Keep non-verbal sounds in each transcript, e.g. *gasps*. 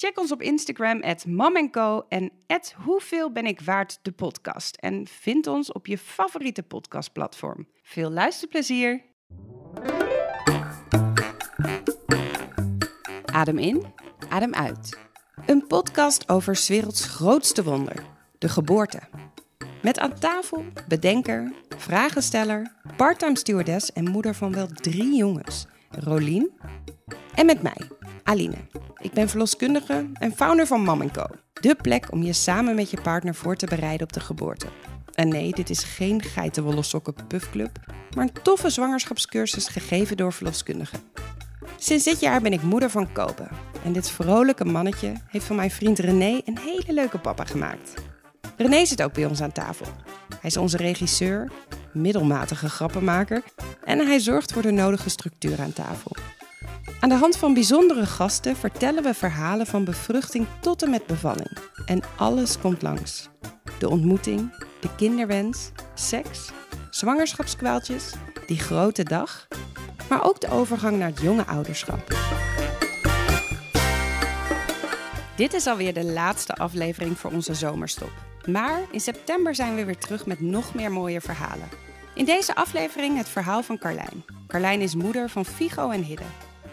Check ons op Instagram, at en at Hoeveel ben ik waard de podcast. En vind ons op je favoriete podcastplatform. Veel luisterplezier! Adem in, adem uit. Een podcast over 's werelds grootste wonder, de geboorte. Met aan tafel bedenker, vragensteller, parttime stewardess en moeder van wel drie jongens, Rolien. En met mij, Aline. Ik ben verloskundige en founder van Mam Co. De plek om je samen met je partner voor te bereiden op de geboorte. En nee, dit is geen geitenwolle sokken puffclub, maar een toffe zwangerschapscursus gegeven door verloskundigen. Sinds dit jaar ben ik moeder van Kopen. En dit vrolijke mannetje heeft van mijn vriend René een hele leuke papa gemaakt. René zit ook bij ons aan tafel. Hij is onze regisseur, middelmatige grappenmaker en hij zorgt voor de nodige structuur aan tafel. Aan de hand van bijzondere gasten vertellen we verhalen van bevruchting tot en met bevalling. En alles komt langs. De ontmoeting, de kinderwens, seks, zwangerschapskwaaltjes, die grote dag, maar ook de overgang naar het jonge ouderschap. Dit is alweer de laatste aflevering voor onze zomerstop. Maar in september zijn we weer terug met nog meer mooie verhalen. In deze aflevering het verhaal van Carlijn. Carlijn is moeder van Figo en Hidde.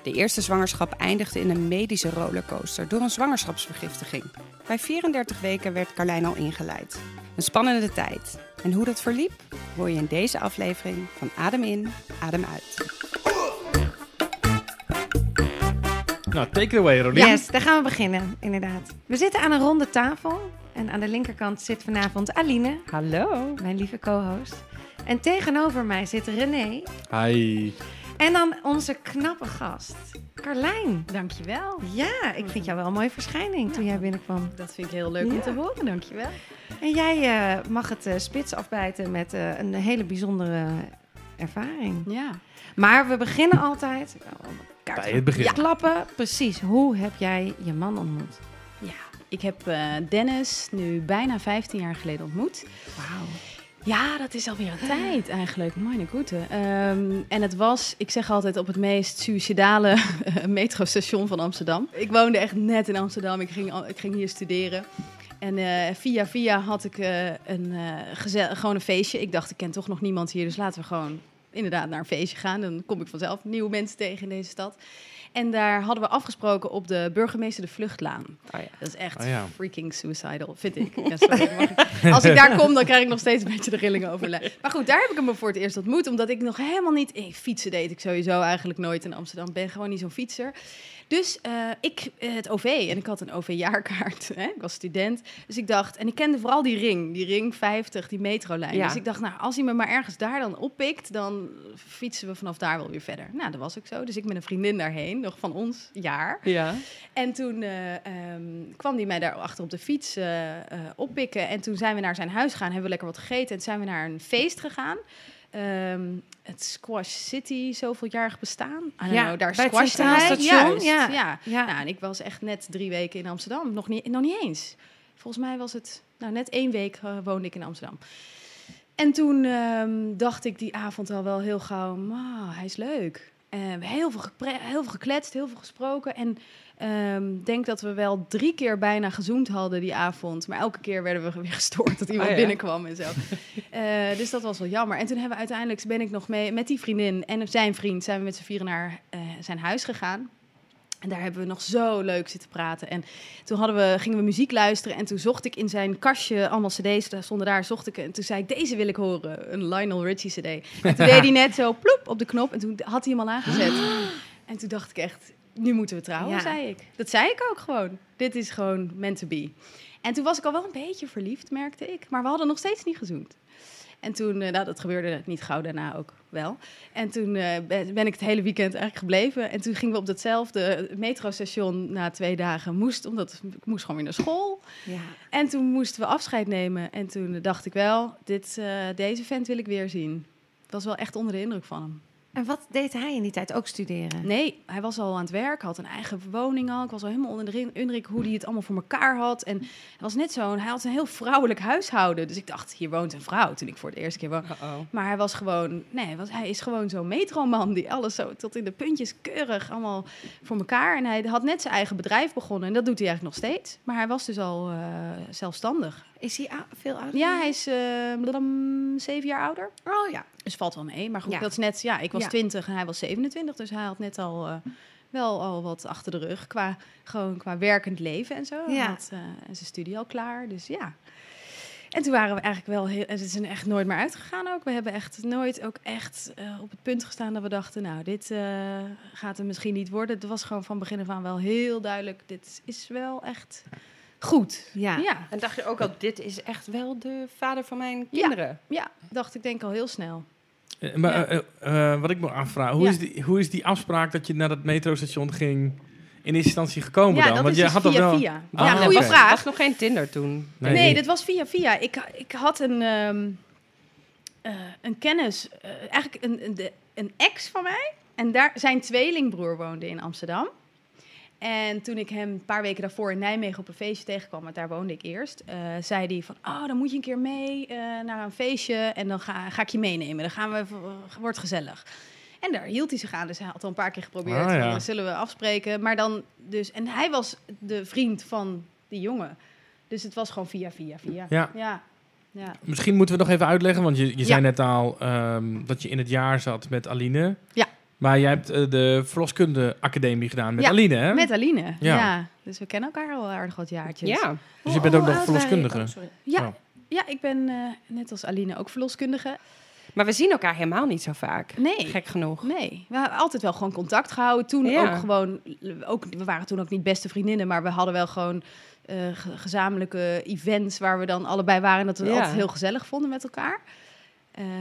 De eerste zwangerschap eindigde in een medische rollercoaster door een zwangerschapsvergiftiging. Bij 34 weken werd Carlijn al ingeleid. Een spannende tijd. En hoe dat verliep, hoor je in deze aflevering van Adem in, Adem uit. Nou, take it away, Rolien. Yes, daar gaan we beginnen, inderdaad. We zitten aan een ronde tafel. En aan de linkerkant zit vanavond Aline, Hallo. mijn lieve co-host. En tegenover mij zit René. Hi. En dan onze knappe gast, Carlijn. Dankjewel. Ja, ik vind jou wel een mooie verschijning toen jij binnenkwam. Dat vind ik heel leuk om te horen, dankjewel. En jij eh, mag het eh, spits afbijten met eh, een hele bijzondere ervaring. Ja. Maar we beginnen altijd... oh, Bij het begin. Ja. Klappen, precies. Hoe heb jij je man ontmoet? Ik heb eh, Dennis nu bijna 15 jaar geleden ontmoet. Wauw. Ja, dat is alweer een tijd eigenlijk. Mijn goede. Ehm en het was, ik zeg altijd, op het meest suïcidale metrostation van Amsterdam. Ik woonde echt net in Amsterdam. Ik ging, ik ging hier studeren. En eh, via via had ik eh, een, eh, gewoon een feestje. Ik dacht, ik ken toch nog niemand hier, dus laten we gewoon inderdaad naar een feestje gaan. Dan kom ik vanzelf nieuwe mensen tegen in deze stad. En daar hadden we afgesproken op de burgemeester de Vluchtlaan. Oh ja. Dat is echt Oh ja. freaking suicidal, vind ik. Ja, sorry, mag ik- Als ik daar kom, dan krijg ik nog steeds een beetje de rillingen over. Maar goed, daar heb ik hem voor het eerst ontmoet. Omdat ik nog helemaal niet... Ik, fietsen deed ik sowieso eigenlijk nooit in Amsterdam. Ben gewoon niet zo'n fietser. Dus eh, ik, eh, het OV, en ik had een OV-jaarkaart. *laughs* hè, Ik was student. Dus ik dacht, en ik kende vooral die ring, die ring 50, die metrolijn. Ja. Dus ik dacht, nou, als hij me maar ergens daar dan oppikt, dan fietsen we vanaf daar wel weer verder. Nou, dat was ook zo. Dus ik met een vriendin daarheen, nog van ons jaar. Ja. En toen eh, ehm, kwam hij mij daar achter op de fiets oppikken. En toen zijn we naar zijn huis gegaan, hebben we lekker wat gegeten. En toen zijn we naar een feest gegaan. Ehm, het Squash City, zoveeljarig bestaan. I don't Ja, know, daar hij. Station, Juist, ja. ja. Ja. Nou, en ik was echt net drie weken in Amsterdam. Nog niet, nog niet eens. Volgens mij was het, nou net één week eh, woonde ik in Amsterdam. En toen ehm, dacht ik die avond al wel heel gauw, "Ma, hij is leuk. Eh, hebben heel veel, heel veel gekletst, heel veel gesproken. En ik denk dat we wel drie keer bijna gezoend hadden die avond. Maar elke keer werden we *laughs* weer gestoord dat iemand Oh ja. binnenkwam en zo. *laughs* Eh, dus dat was wel jammer. En toen hebben we uiteindelijk, ben ik nog mee met die vriendin en zijn vriend... zijn we met z'n vieren naar eh, zijn huis gegaan. En daar hebben we nog zo leuk zitten praten. En toen hadden we, gingen we muziek luisteren. En toen zocht ik in zijn kastje allemaal cd's. Daar stonden daar, zocht ik. En toen zei ik, deze wil ik horen. Een Lionel Richie cd. En toen *laughs* deed hij net zo ploep op de knop. En toen had hij hem al aangezet. *gasps* En toen dacht ik echt, nu moeten we trouwen, Ja. zei ik. Dat zei ik ook gewoon. Dit is gewoon meant to be. En toen was ik al wel een beetje verliefd, merkte ik. Maar we hadden nog steeds niet gezoend. En toen, eh, nou dat gebeurde niet gauw daarna ook wel. En toen eh, ben ben ik het hele weekend eigenlijk gebleven. En toen gingen we op datzelfde metrostation na twee dagen. Moest, omdat ik moest gewoon weer naar school. Ja. En toen moesten we afscheid nemen. En toen dacht ik wel, dit, eh, deze vent wil ik weer zien. Ik was wel echt onder de indruk van hem. En wat deed hij in die tijd? Ook studeren? Nee, hij was al aan het werk, had een eigen woning al. Ik was al helemaal onder de indruk hoe hij het allemaal voor elkaar had. En hij was net zo'n, hij had een heel vrouwelijk huishouden. Dus ik dacht, hier woont een vrouw toen ik voor het eerste keer woonde. Maar hij was gewoon, nee, hij was, hij is gewoon zo'n metroman die alles zo tot in de puntjes keurig allemaal voor elkaar. En hij had net zijn eigen bedrijf begonnen en dat doet hij eigenlijk nog steeds. Maar hij was dus al eh, zelfstandig. Is hij veel ouder? Ja, hij is eh, bladam, zeven jaar ouder. Oh ja. Dus valt wel mee. Maar goed, Ja. dat is net, ja, ik was Ja. 20 en hij was 27. Dus hij had net al eh, wel al wat achter de rug qua, gewoon qua werkend leven en zo. Hij Ja. had eh, en zijn studie al klaar, dus ja. En toen waren we eigenlijk wel heel... En het is er echt nooit meer uitgegaan ook. We hebben echt nooit ook echt eh, op het punt gestaan dat we dachten... nou, dit eh, gaat er misschien niet worden. Het was gewoon van begin af aan wel heel duidelijk... dit is wel echt goed. Ja. Ja, En dacht je ook al, dit is echt wel de vader van mijn Ja. kinderen? ja dacht ik denk al heel snel. Eh, maar Ja. eh, eh, wat ik me afvraag, hoe, Ja. is die, hoe is die afspraak dat je naar dat metrostation ging in eerste instantie gekomen ja, dan? dat Want is je dus had via wel... via. Ah, ja, goede Er vraag. was nog geen Tinder toen. Nee, dit was via via. Ik, ik had een, ehm, eh, een kennis, eigenlijk een, een, de- een ex van mij. En daar, zijn tweelingbroer woonde in Amsterdam. En toen ik hem een paar weken daarvoor in Nijmegen op een feestje tegenkwam, want daar woonde ik eerst, eh, zei hij van, oh, dan moet je een keer mee eh, naar een feestje en dan ga, ga ik je meenemen. Dan gaan we, v- wordt gezellig. En daar hield hij zich aan, dus hij had al een paar keer geprobeerd, Ah, ja. zullen we afspreken. Maar dan dus, en hij was de vriend van die jongen. Dus het was gewoon via, via, via. Ja. Ja. ja. Misschien moeten we nog even uitleggen, want je, je zei net al ehm, dat je in het jaar zat met Aline. Ja. Maar jij hebt eh, de verloskunde academie gedaan met Ja, Aline, hè? Met Aline. Ja. Ja. Dus we kennen elkaar al aardig wat jaartjes. Ja. Dus je bent ook nog verloskundige. oh. Ja, Oh. ja ik ben eh, net als Aline ook verloskundige. Maar we zien elkaar helemaal niet zo vaak. Nee. Gek genoeg. Nee, we hebben altijd wel gewoon contact gehouden. Toen Ja. ook gewoon, ook, we waren toen ook niet beste vriendinnen, maar we hadden wel gewoon eh, ge- gezamenlijke events waar we dan allebei waren. En dat we het Ja. altijd heel gezellig vonden met elkaar.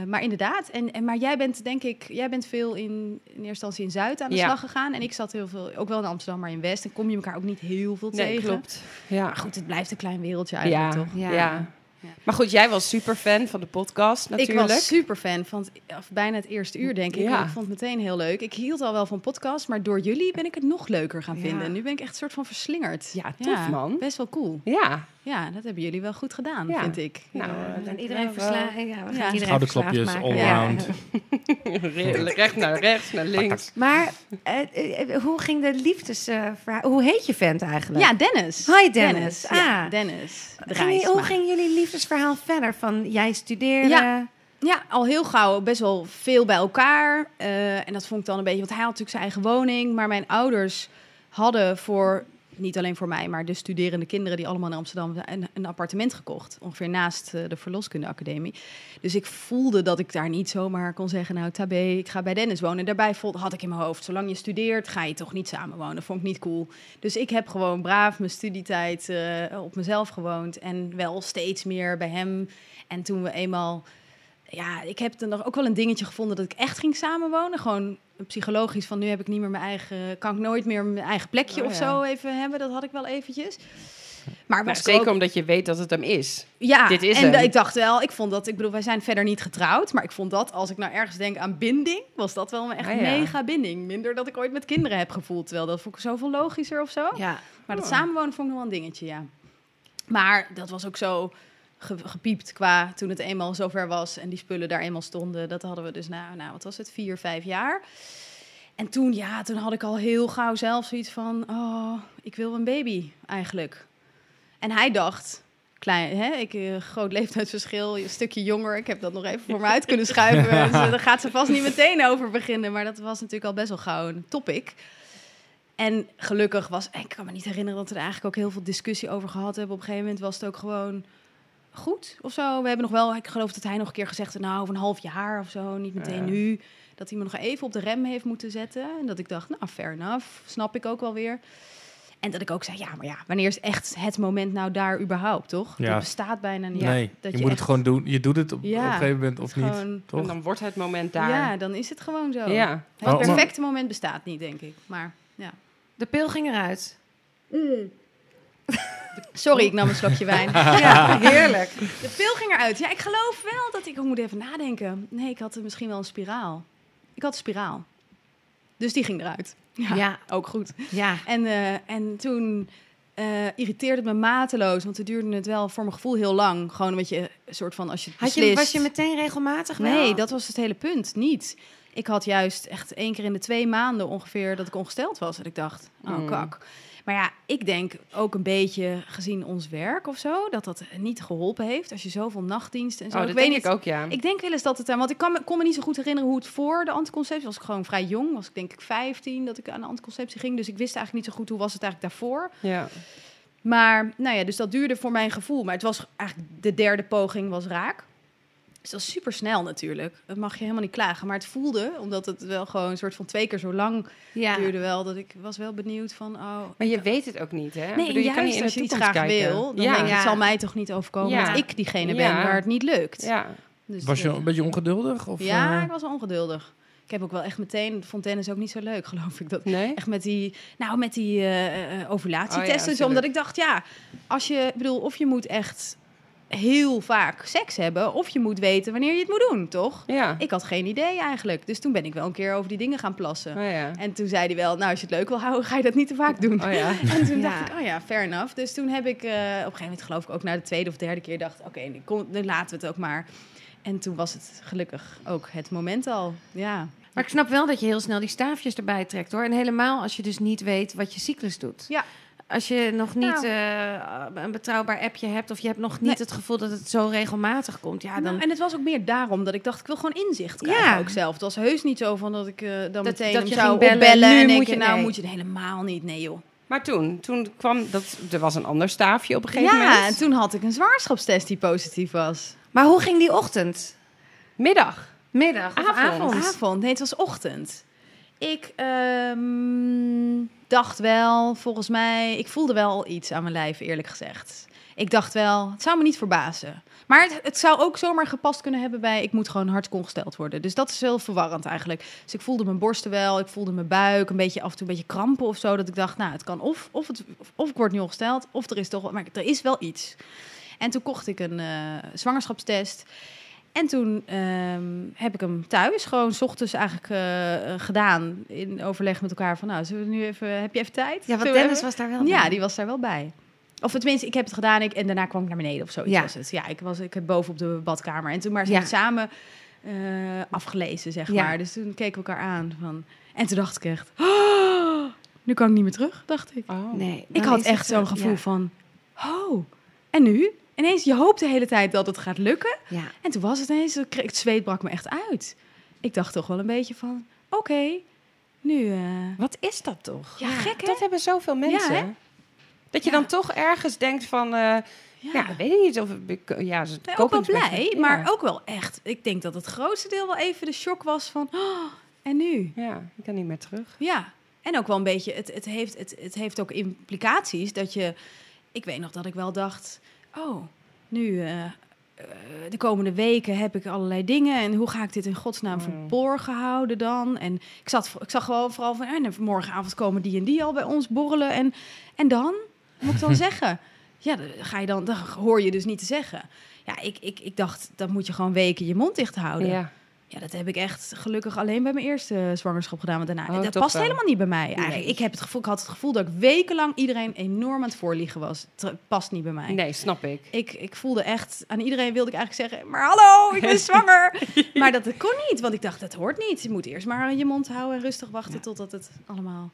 Eh, maar inderdaad, en, en, maar jij bent denk ik, jij bent veel in, in eerste instantie in Zuid aan de Ja. slag gegaan. En ik zat heel veel, ook wel in Amsterdam, maar in West. En kom je elkaar ook niet heel veel Nee, tegen. klopt. Ja. Maar goed, het blijft een klein wereldje eigenlijk ja. toch? Ja. Ja. Ja. Maar goed, jij was super fan van de podcast natuurlijk. Ik was super fan van het, of bijna het eerste uur, denk ik. Ik vond het meteen heel leuk. Ik hield al wel van podcast, maar door jullie ben ik het nog leuker gaan vinden. En nu ben ik echt een soort van verslingerd. Ja, tof, man. Best wel cool. Ja. Ja, dat hebben jullie wel goed gedaan, Ja. vind ik. Nou, Ja, eh, we gaan dank iedereen verslaan. Ja, we gaan Ja. maken. allround. Ja. *laughs* Recht naar rechts, naar links. Maar eh, eh, hoe ging de liefdesverhaal? hoe heet je vent eigenlijk? Ja, Dennis. Hi, Dennis. Ja, Ah. Dennis. De Ging je- Rijsma. hoe ging jullie liefdesverhaal verder? Van jij studeerde. Ja. Ja, al heel gauw best wel veel bij elkaar. Eh, en dat vond ik dan een beetje... Want hij had natuurlijk zijn eigen woning. Maar mijn ouders hadden voor... Niet alleen voor mij, maar de studerende kinderen... die allemaal in Amsterdam een, een appartement gekocht. Ongeveer naast eh, de verloskundeacademie. Dus ik voelde dat ik daar niet zomaar kon zeggen... nou, tabé, ik ga bij Dennis wonen. En daarbij had ik in mijn hoofd... zolang je studeert, ga je toch niet samenwonen. Vond ik niet cool. Dus ik heb gewoon braaf mijn studietijd eh, op mezelf gewoond. En wel steeds meer bij hem. En toen we eenmaal ja, ik heb er nog ook wel een dingetje gevonden dat ik echt ging samenwonen. Gewoon psychologisch van nu heb ik niet meer mijn eigen, kan ik nooit meer mijn eigen plekje Oh, of ja. zo even hebben. Dat had ik wel eventjes. Maar ik zeker ook- omdat je weet dat het hem is. ja, dit is en hem. ik dacht wel, ik vond dat, ik bedoel, wij zijn verder niet getrouwd, maar ik vond dat, als ik nou ergens denk aan binding, was dat wel een echt Ah, ja. mega binding. Minder dat ik ooit met kinderen heb gevoeld, terwijl dat vond ik zoveel logischer of zo. Ja. Maar dat Oh. samenwonen vond ik nog wel een dingetje, ja. Maar dat was ook zo gepiept qua toen het eenmaal zover was en die spullen daar eenmaal stonden. Dat hadden we dus, nou, nou wat was het, vier, vijf jaar. En toen, ja, toen had ik al heel gauw zelf zoiets van, oh, ik wil een baby eigenlijk. En hij dacht, klein, hè, ik, eh, groot leeftijdsverschil, een stukje jonger. Ik heb dat nog even voor me uit kunnen schuiven. *laughs* Dus, eh, daar gaat ze vast niet meteen over beginnen. Maar dat was natuurlijk al best wel gauw een topic. En gelukkig was, ik kan me niet herinneren dat we er eigenlijk ook heel veel discussie over gehad hebben. Op een gegeven moment was het ook gewoon goed of zo. We hebben nog wel, ik geloof dat hij nog een keer gezegd heeft, nou, over een half jaar of zo, niet meteen Ja. nu. Dat hij me nog even op de rem heeft moeten zetten. En dat ik dacht, nou, fair enough, snap ik ook wel weer. En dat ik ook zei, ja, maar ja, wanneer is echt het moment nou daar überhaupt, toch? Ja. Dat bestaat bijna niet. nee, dat je, je moet echt- het gewoon doen. Je doet het op, Ja, op een gegeven moment of niet. gewoon- Toch? En dan wordt het moment daar. Ja, dan is het gewoon zo. Ja. Het maar- perfecte moment bestaat niet, denk ik. Maar ja. De pil ging eruit. Sorry, ik nam een slokje wijn. *laughs* Ja, heerlijk. De pil ging eruit. Ja, ik geloof wel dat ik... Ik moet even nadenken. Nee, ik had er misschien wel een spiraal. Ik had een spiraal. Dus die ging eruit. Ja, Ja. ook goed. Ja. En, eh, en toen eh, irriteerde het me mateloos. Want het duurde het wel voor mijn gevoel heel lang. Gewoon een beetje een soort van als je het Had je, was je meteen regelmatig wel? Nee, dat was het hele punt. Niet. Ik had juist echt één keer in de twee maanden ongeveer dat ik ongesteld was. Dat ik dacht, oh Mm. kak. Maar ja, ik denk ook een beetje gezien ons werk of zo, dat dat niet geholpen heeft. Als je zoveel nachtdiensten en zo. Oh, ik dat weet denk niet. ik ook, ja. Ik denk wel eens dat het aan, want ik kan me, kon me niet zo goed herinneren hoe het voor de anticonceptie was. Ik gewoon vrij jong, was ik denk ik 15 dat ik aan de anticonceptie ging. Dus ik wist eigenlijk niet zo goed hoe was het eigenlijk daarvoor. ja. Maar nou ja, dus dat duurde voor mijn gevoel. Maar het was eigenlijk de derde poging was raak. Dus dat is super snel natuurlijk. Dat mag je helemaal niet klagen. Maar het voelde, omdat het wel gewoon een soort van twee keer zo lang Ja. duurde wel, dat ik was wel benieuwd van, oh... Maar je weet het ook niet, hè? Ik Nee, bedoel, je kan niet in als je iets graag kijken. wil, dan ja. denk ik, het zal mij toch niet overkomen Ja. dat ik diegene ben Ja. waar het niet lukt. Ja. Dus, Was je eh, een beetje ongeduldig? Of, ja, eh, ik was wel ongeduldig. Ik heb ook wel echt meteen, vond tennis ook niet zo leuk, *laughs* geloof ik. Dat, Nee? Echt met die, nou, met die ovulatietesten. Oh ja, dus omdat ik dacht, ja, als je, ik bedoel, of je moet echt heel vaak seks hebben, of je moet weten wanneer je het moet doen, toch? Ja. Ik had geen idee eigenlijk. Dus toen ben ik wel een keer over die dingen gaan plassen. Oh ja. En toen zei hij wel, nou, als je het leuk wil houden, ga je dat niet te vaak doen. Oh ja. *laughs* En toen Ja. dacht ik, oh ja, fair enough. Dus toen heb ik eh, op een gegeven moment, geloof ik, ook na de tweede of derde keer dacht, oké, kom- nu laten we het ook maar. En toen was het gelukkig ook het moment al. Ja. Maar ik snap wel dat je heel snel die staafjes erbij trekt, hoor. En helemaal als je dus niet weet wat je cyclus doet. Ja. Als je nog niet Nou. eh, een betrouwbaar appje hebt... of je hebt nog niet Nee. het gevoel dat het zo regelmatig komt... ja, dan... Nou, en het was ook meer daarom dat ik dacht, ik wil gewoon inzicht krijgen Ja. ook zelf. Het was heus niet zo van dat ik eh, dan meteen dat hem je zou bellen, opbellen nu en je- nou nee. moet je het helemaal niet. Nee joh. Maar toen, toen kwam dat, er was een ander staafje op een gegeven Ja, moment. en toen had ik een zwangerschapstest die positief was. Maar hoe ging die ochtend? Middag. Middag of Avond. avond? Avond, nee, het was ochtend. Ik ehm, dacht wel, volgens mij, ik voelde wel iets aan mijn lijf, eerlijk gezegd. Ik dacht wel, het zou me niet verbazen. Maar het, het zou ook zomaar gepast kunnen hebben bij, ik moet gewoon hard ongesteld worden. Dus dat is heel verwarrend eigenlijk. Dus ik voelde mijn borsten wel, ik voelde mijn buik, een beetje af en toe een beetje krampen of zo. Dat ik dacht, nou, het kan of, of, het, of ik word nu ongesteld, of er is toch, maar er is wel iets. En toen kocht ik een eh, zwangerschapstest. En toen ehm, heb ik hem thuis gewoon 's ochtends eigenlijk eh, eh, gedaan. In overleg met elkaar van, nou, zullen we nu even, heb je even tijd? Ja, want Dennis was daar wel Ja, bij. die was daar wel bij. Of tenminste, ik heb het gedaan ik, en daarna kwam ik naar beneden of zoiets Ja. was het. Ja, ik was ik heb boven op de badkamer. En toen maar ze Ja. hebben samen eh, afgelezen, zeg Ja. maar. Dus toen keken we elkaar aan. Van, en toen dacht ik echt, "Oh, nu kan ik niet meer terug, dacht ik. Oh. Nee, Ik had echt zo, zo'n gevoel ja. van, oh, en nu? Ineens, je hoopt de hele tijd dat het gaat lukken. Ja. En toen was het ineens, het zweet brak me echt uit. Ik dacht toch wel een beetje van, oké, nu... eh, Wat is dat toch? Ja, gek, hè? Dat hebben zoveel mensen. hè? Dat je Ja. dan toch ergens denkt van... eh, ja. weet ik niet of... ik- Ja, ze Nee, ook wel blij, Ja. maar ook wel echt. Ik denk dat het grootste deel wel even de shock was van, oh, en nu? Ja, ik kan niet meer terug. Ja, en ook wel een beetje, het, het, heeft, het, het heeft ook implicaties dat je... Ik weet nog dat ik wel dacht, oh, nu... eh, eh, de komende weken heb ik allerlei dingen. En hoe ga ik dit in godsnaam Mm. verborgen houden dan? En ik, zat, ik zag gewoon vooral van... En morgenavond komen die en die al bij ons borrelen. En, en dan? Wat moet ik dan *laughs* zeggen? Ja, dan, ga je dan, dan hoor je dus niet te zeggen. Ja, ik, ik, ik dacht, dan moet je gewoon weken je mond dicht houden. Ja. Ja. dat heb ik echt gelukkig alleen bij mijn eerste zwangerschap gedaan. Want daarna, Oh, dat past wel. helemaal niet bij mij. Eigenlijk. Nee. Ik, heb het gevoel, ik had het gevoel dat ik wekenlang iedereen enorm aan het voorliegen was. Het past niet bij mij. Nee, snap ik. Ik, ik voelde echt, aan iedereen wilde ik eigenlijk zeggen, maar hallo, ik ben *laughs* zwanger. maar dat kon niet, want ik dacht, dat hoort niet. Je moet eerst maar je mond houden en rustig wachten totdat het allemaal...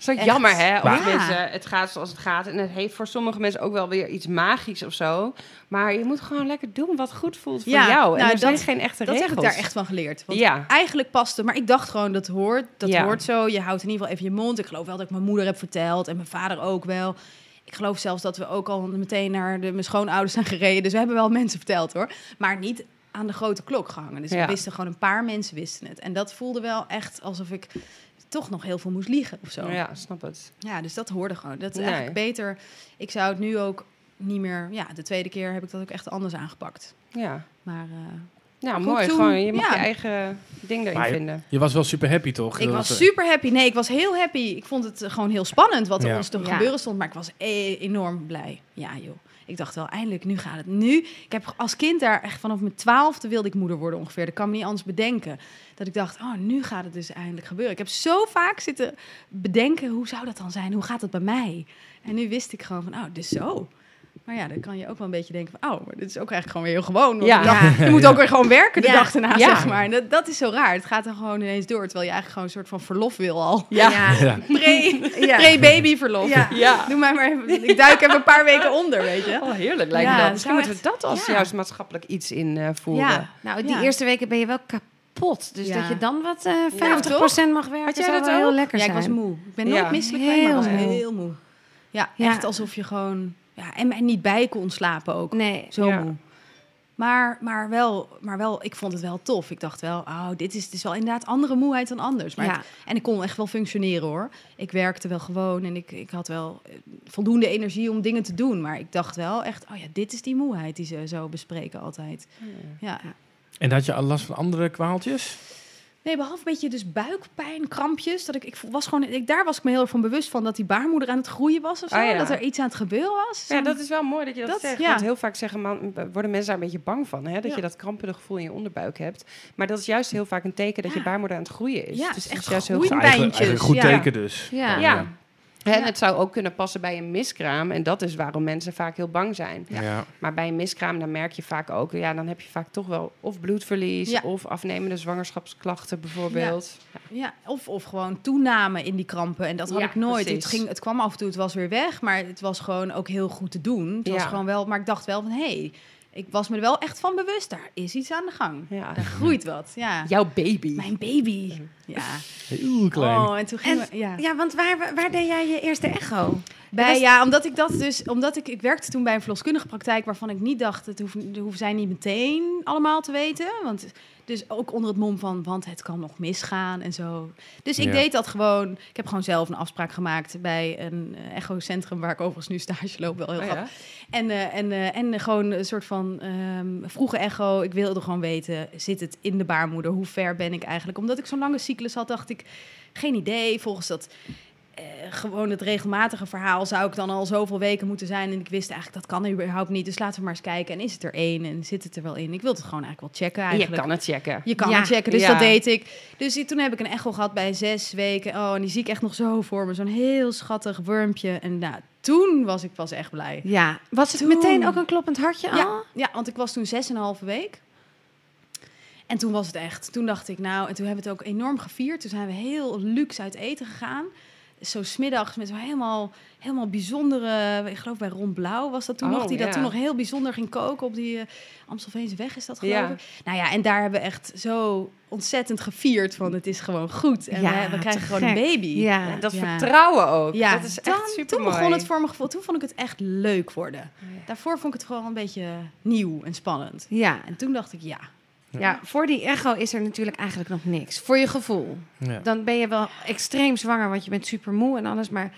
Zo Echt. jammer, hè? Of mensen, het gaat zoals het gaat. En het heeft voor sommige mensen ook wel weer iets magisch of zo. Maar je moet gewoon lekker doen wat goed voelt voor Ja, jou. En nou, er zijn dat- geen echte Dat regels. heb ik daar echt van geleerd. Want Ja. eigenlijk paste, maar ik dacht gewoon, dat hoort, dat Ja. hoort zo. Je houdt in ieder geval even je mond. Ik geloof wel dat ik mijn moeder heb verteld en mijn vader ook wel. Ik geloof zelfs dat we ook al meteen naar de, mijn schoonouders zijn gereden. Dus we hebben wel mensen verteld hoor. Maar niet aan de grote klok gehangen. Dus Ja. we wisten gewoon, een paar mensen wisten het. En dat voelde wel echt alsof ik toch nog heel veel moest liegen of zo. Ja, snap het. Ja, dus dat hoorde gewoon. Dat is Nee. eigenlijk beter. Ik zou het nu ook niet meer... Ja, de tweede keer heb ik dat ook echt anders aangepakt. Ja. Maar eh, Nou, Goed, mooi. toen- Gewoon, je mag ja. je eigen ding erin je- vinden. Je was wel super happy, toch? ik Dat was het, super happy. Nee, ik was heel happy. Ik vond het eh, gewoon heel spannend wat er Ja. ons te Ja. gebeuren stond. Maar ik was e- enorm blij. Ja, joh. Ik dacht wel, eindelijk, nu gaat het. Nu, ik heb als kind daar echt vanaf mijn twaalfde wilde ik moeder worden ongeveer. Dat kan me niet anders bedenken. Dat ik dacht, oh, nu gaat het dus eindelijk gebeuren. Ik heb zo vaak zitten bedenken, hoe zou dat dan zijn? Hoe gaat het bij mij? En nu wist ik gewoon van, oh, dus zo. Maar ja, dan kan je ook wel een beetje denken van, oh, maar dit is ook eigenlijk gewoon weer heel gewoon. Want Ja. je moet ook weer gewoon werken de Ja. dag erna, Ja. zeg maar. En dat, dat is zo raar. Het gaat er gewoon ineens door, terwijl je eigenlijk gewoon een soort van verlof wil al. Ja. Ja. Pre- Ja. Pre-babyverlof. Ja. Ja. Doe mij maar even, ik duik even een paar weken onder, weet je. Oh, heerlijk lijkt Ja, me dat. Misschien moeten we dat als ja. juist maatschappelijk iets invoeren. Ja. Nou, die Ja. eerste weken ben je wel kapot. Dus Ja. dat je dan wat eh Ja, 50% mag werken, Had jij dat wel heel lekker Ja, ik zijn. was moe. Ik ben nooit Ja. misselijk geweest, maar ik was Heel moe. heel moe. Ja, Ja. echt alsof je gewoon... Ja, en mij niet bij kon slapen ook. Nee. Zo Ja. moe. Maar, maar, wel, maar wel, ik vond het wel tof. Ik dacht wel, oh, dit is, dit is wel inderdaad andere moeheid dan anders. Maar Ja. het- en ik kon echt wel functioneren hoor. Ik werkte wel gewoon en ik, ik had wel eh, voldoende energie om dingen te doen. Maar ik dacht wel echt, oh ja, dit is die moeheid die ze zo bespreken altijd. Ja. En had je al last van andere kwaaltjes? Nee, behalve een beetje dus buikpijn, krampjes. Dat ik, ik was gewoon, ik, daar was ik me heel erg van bewust van dat die baarmoeder aan het groeien was of zo. Ah, ja. Dat er iets aan het gebeuren was. Ja, dat is wel mooi dat je dat, Dat- zegt. ja. Want heel vaak zeggen man, worden mensen daar een beetje bang van. Hè? Dat Ja. je dat krampende gevoel in je onderbuik hebt. Maar dat is juist heel vaak een teken dat je baarmoeder aan het groeien is. Ja, dus het is het echt juist heel een goed ja. teken dus. Ja. Hè, En Ja. het zou ook kunnen passen bij een miskraam. En dat is waarom mensen vaak heel bang zijn. Ja. Ja. Maar bij een miskraam, dan merk je vaak ook... Ja, dan heb je vaak toch wel of bloedverlies... Ja. of afnemende zwangerschapsklachten bijvoorbeeld. Ja, of, of gewoon toename in die krampen. En dat had Ja, ik nooit. Het, ging, het kwam af en toe, het was weer weg. Maar het was gewoon ook heel goed te doen. Het was Ja. gewoon wel, maar ik dacht wel van, hé, hey, ik was me er wel echt van bewust. Daar is iets aan de gang. Ja. Daar groeit wat. Ja. Jouw baby. Mijn baby. Ja. Heel klein. Oh, en toen gingen we, ja. Ja, want waar, waar deed jij je eerste echo? Bij, was- ja, omdat ik dat dus, omdat ik, ik werkte toen bij een verloskundige praktijk waarvan ik niet dacht, het hoeven, dat hoeven zij niet meteen allemaal te weten. Want dus ook onder het mom van, want het kan nog misgaan en zo. Dus ik Ja. deed dat gewoon. Ik heb gewoon zelf een afspraak gemaakt bij een eh, echocentrum waar ik overigens nu stage loop, wel heel Oh, grappig. ja? En, eh, en, eh, en gewoon een soort van ehm, vroege echo. Ik wilde gewoon weten, zit het in de baarmoeder? Hoe ver ben ik eigenlijk? Omdat ik zo'n lange cyclus had, dacht ik, geen idee. Volgens dat eh, gewoon het regelmatige verhaal zou ik dan al zoveel weken moeten zijn. En ik wist eigenlijk, dat kan überhaupt niet. Dus laten we maar eens kijken. En is het er één? En zit het er wel in? Ik wilde het gewoon eigenlijk wel checken Je eigenlijk. kan het checken. Je kan Ja. het checken, dus Ja. dat deed ik. Dus toen heb ik een echo gehad bij zes weken. Oh, en die zie ik echt nog zo voor me. Zo'n heel schattig wormpje. En nou, toen was ik pas echt blij. Ja. Was het Toen- meteen ook een kloppend hartje al? Ja, ja, want ik was toen zes en een halve week. En toen was het echt. Toen dacht ik, nou, en toen hebben we het ook enorm gevierd. Toen zijn we heel luxe uit eten gegaan. Zo smiddags met zo'n helemaal, helemaal bijzondere... Ik geloof bij Ron Blauw was dat toen Oh, nog. Die dat toen nog heel bijzonder ging koken op die uh, Amstelveense weg is dat geloof Ja. ik. Nou ja, en daar hebben we echt zo ontzettend gevierd van het is gewoon goed. En Ja, we, we krijgen gewoon een baby. Ja. Dat Ja. vertrouwen ook. Ja, dat is dan- echt super Toen begon het voor mijn gevoel. Toen vond ik het echt leuk worden. Daarvoor vond ik het gewoon een beetje nieuw en spannend. Ja. En toen dacht ik, ja, ja, voor die echo is er natuurlijk eigenlijk nog niks. Voor je gevoel. Ja. Dan ben je wel extreem zwanger, want je bent super moe en alles. Maar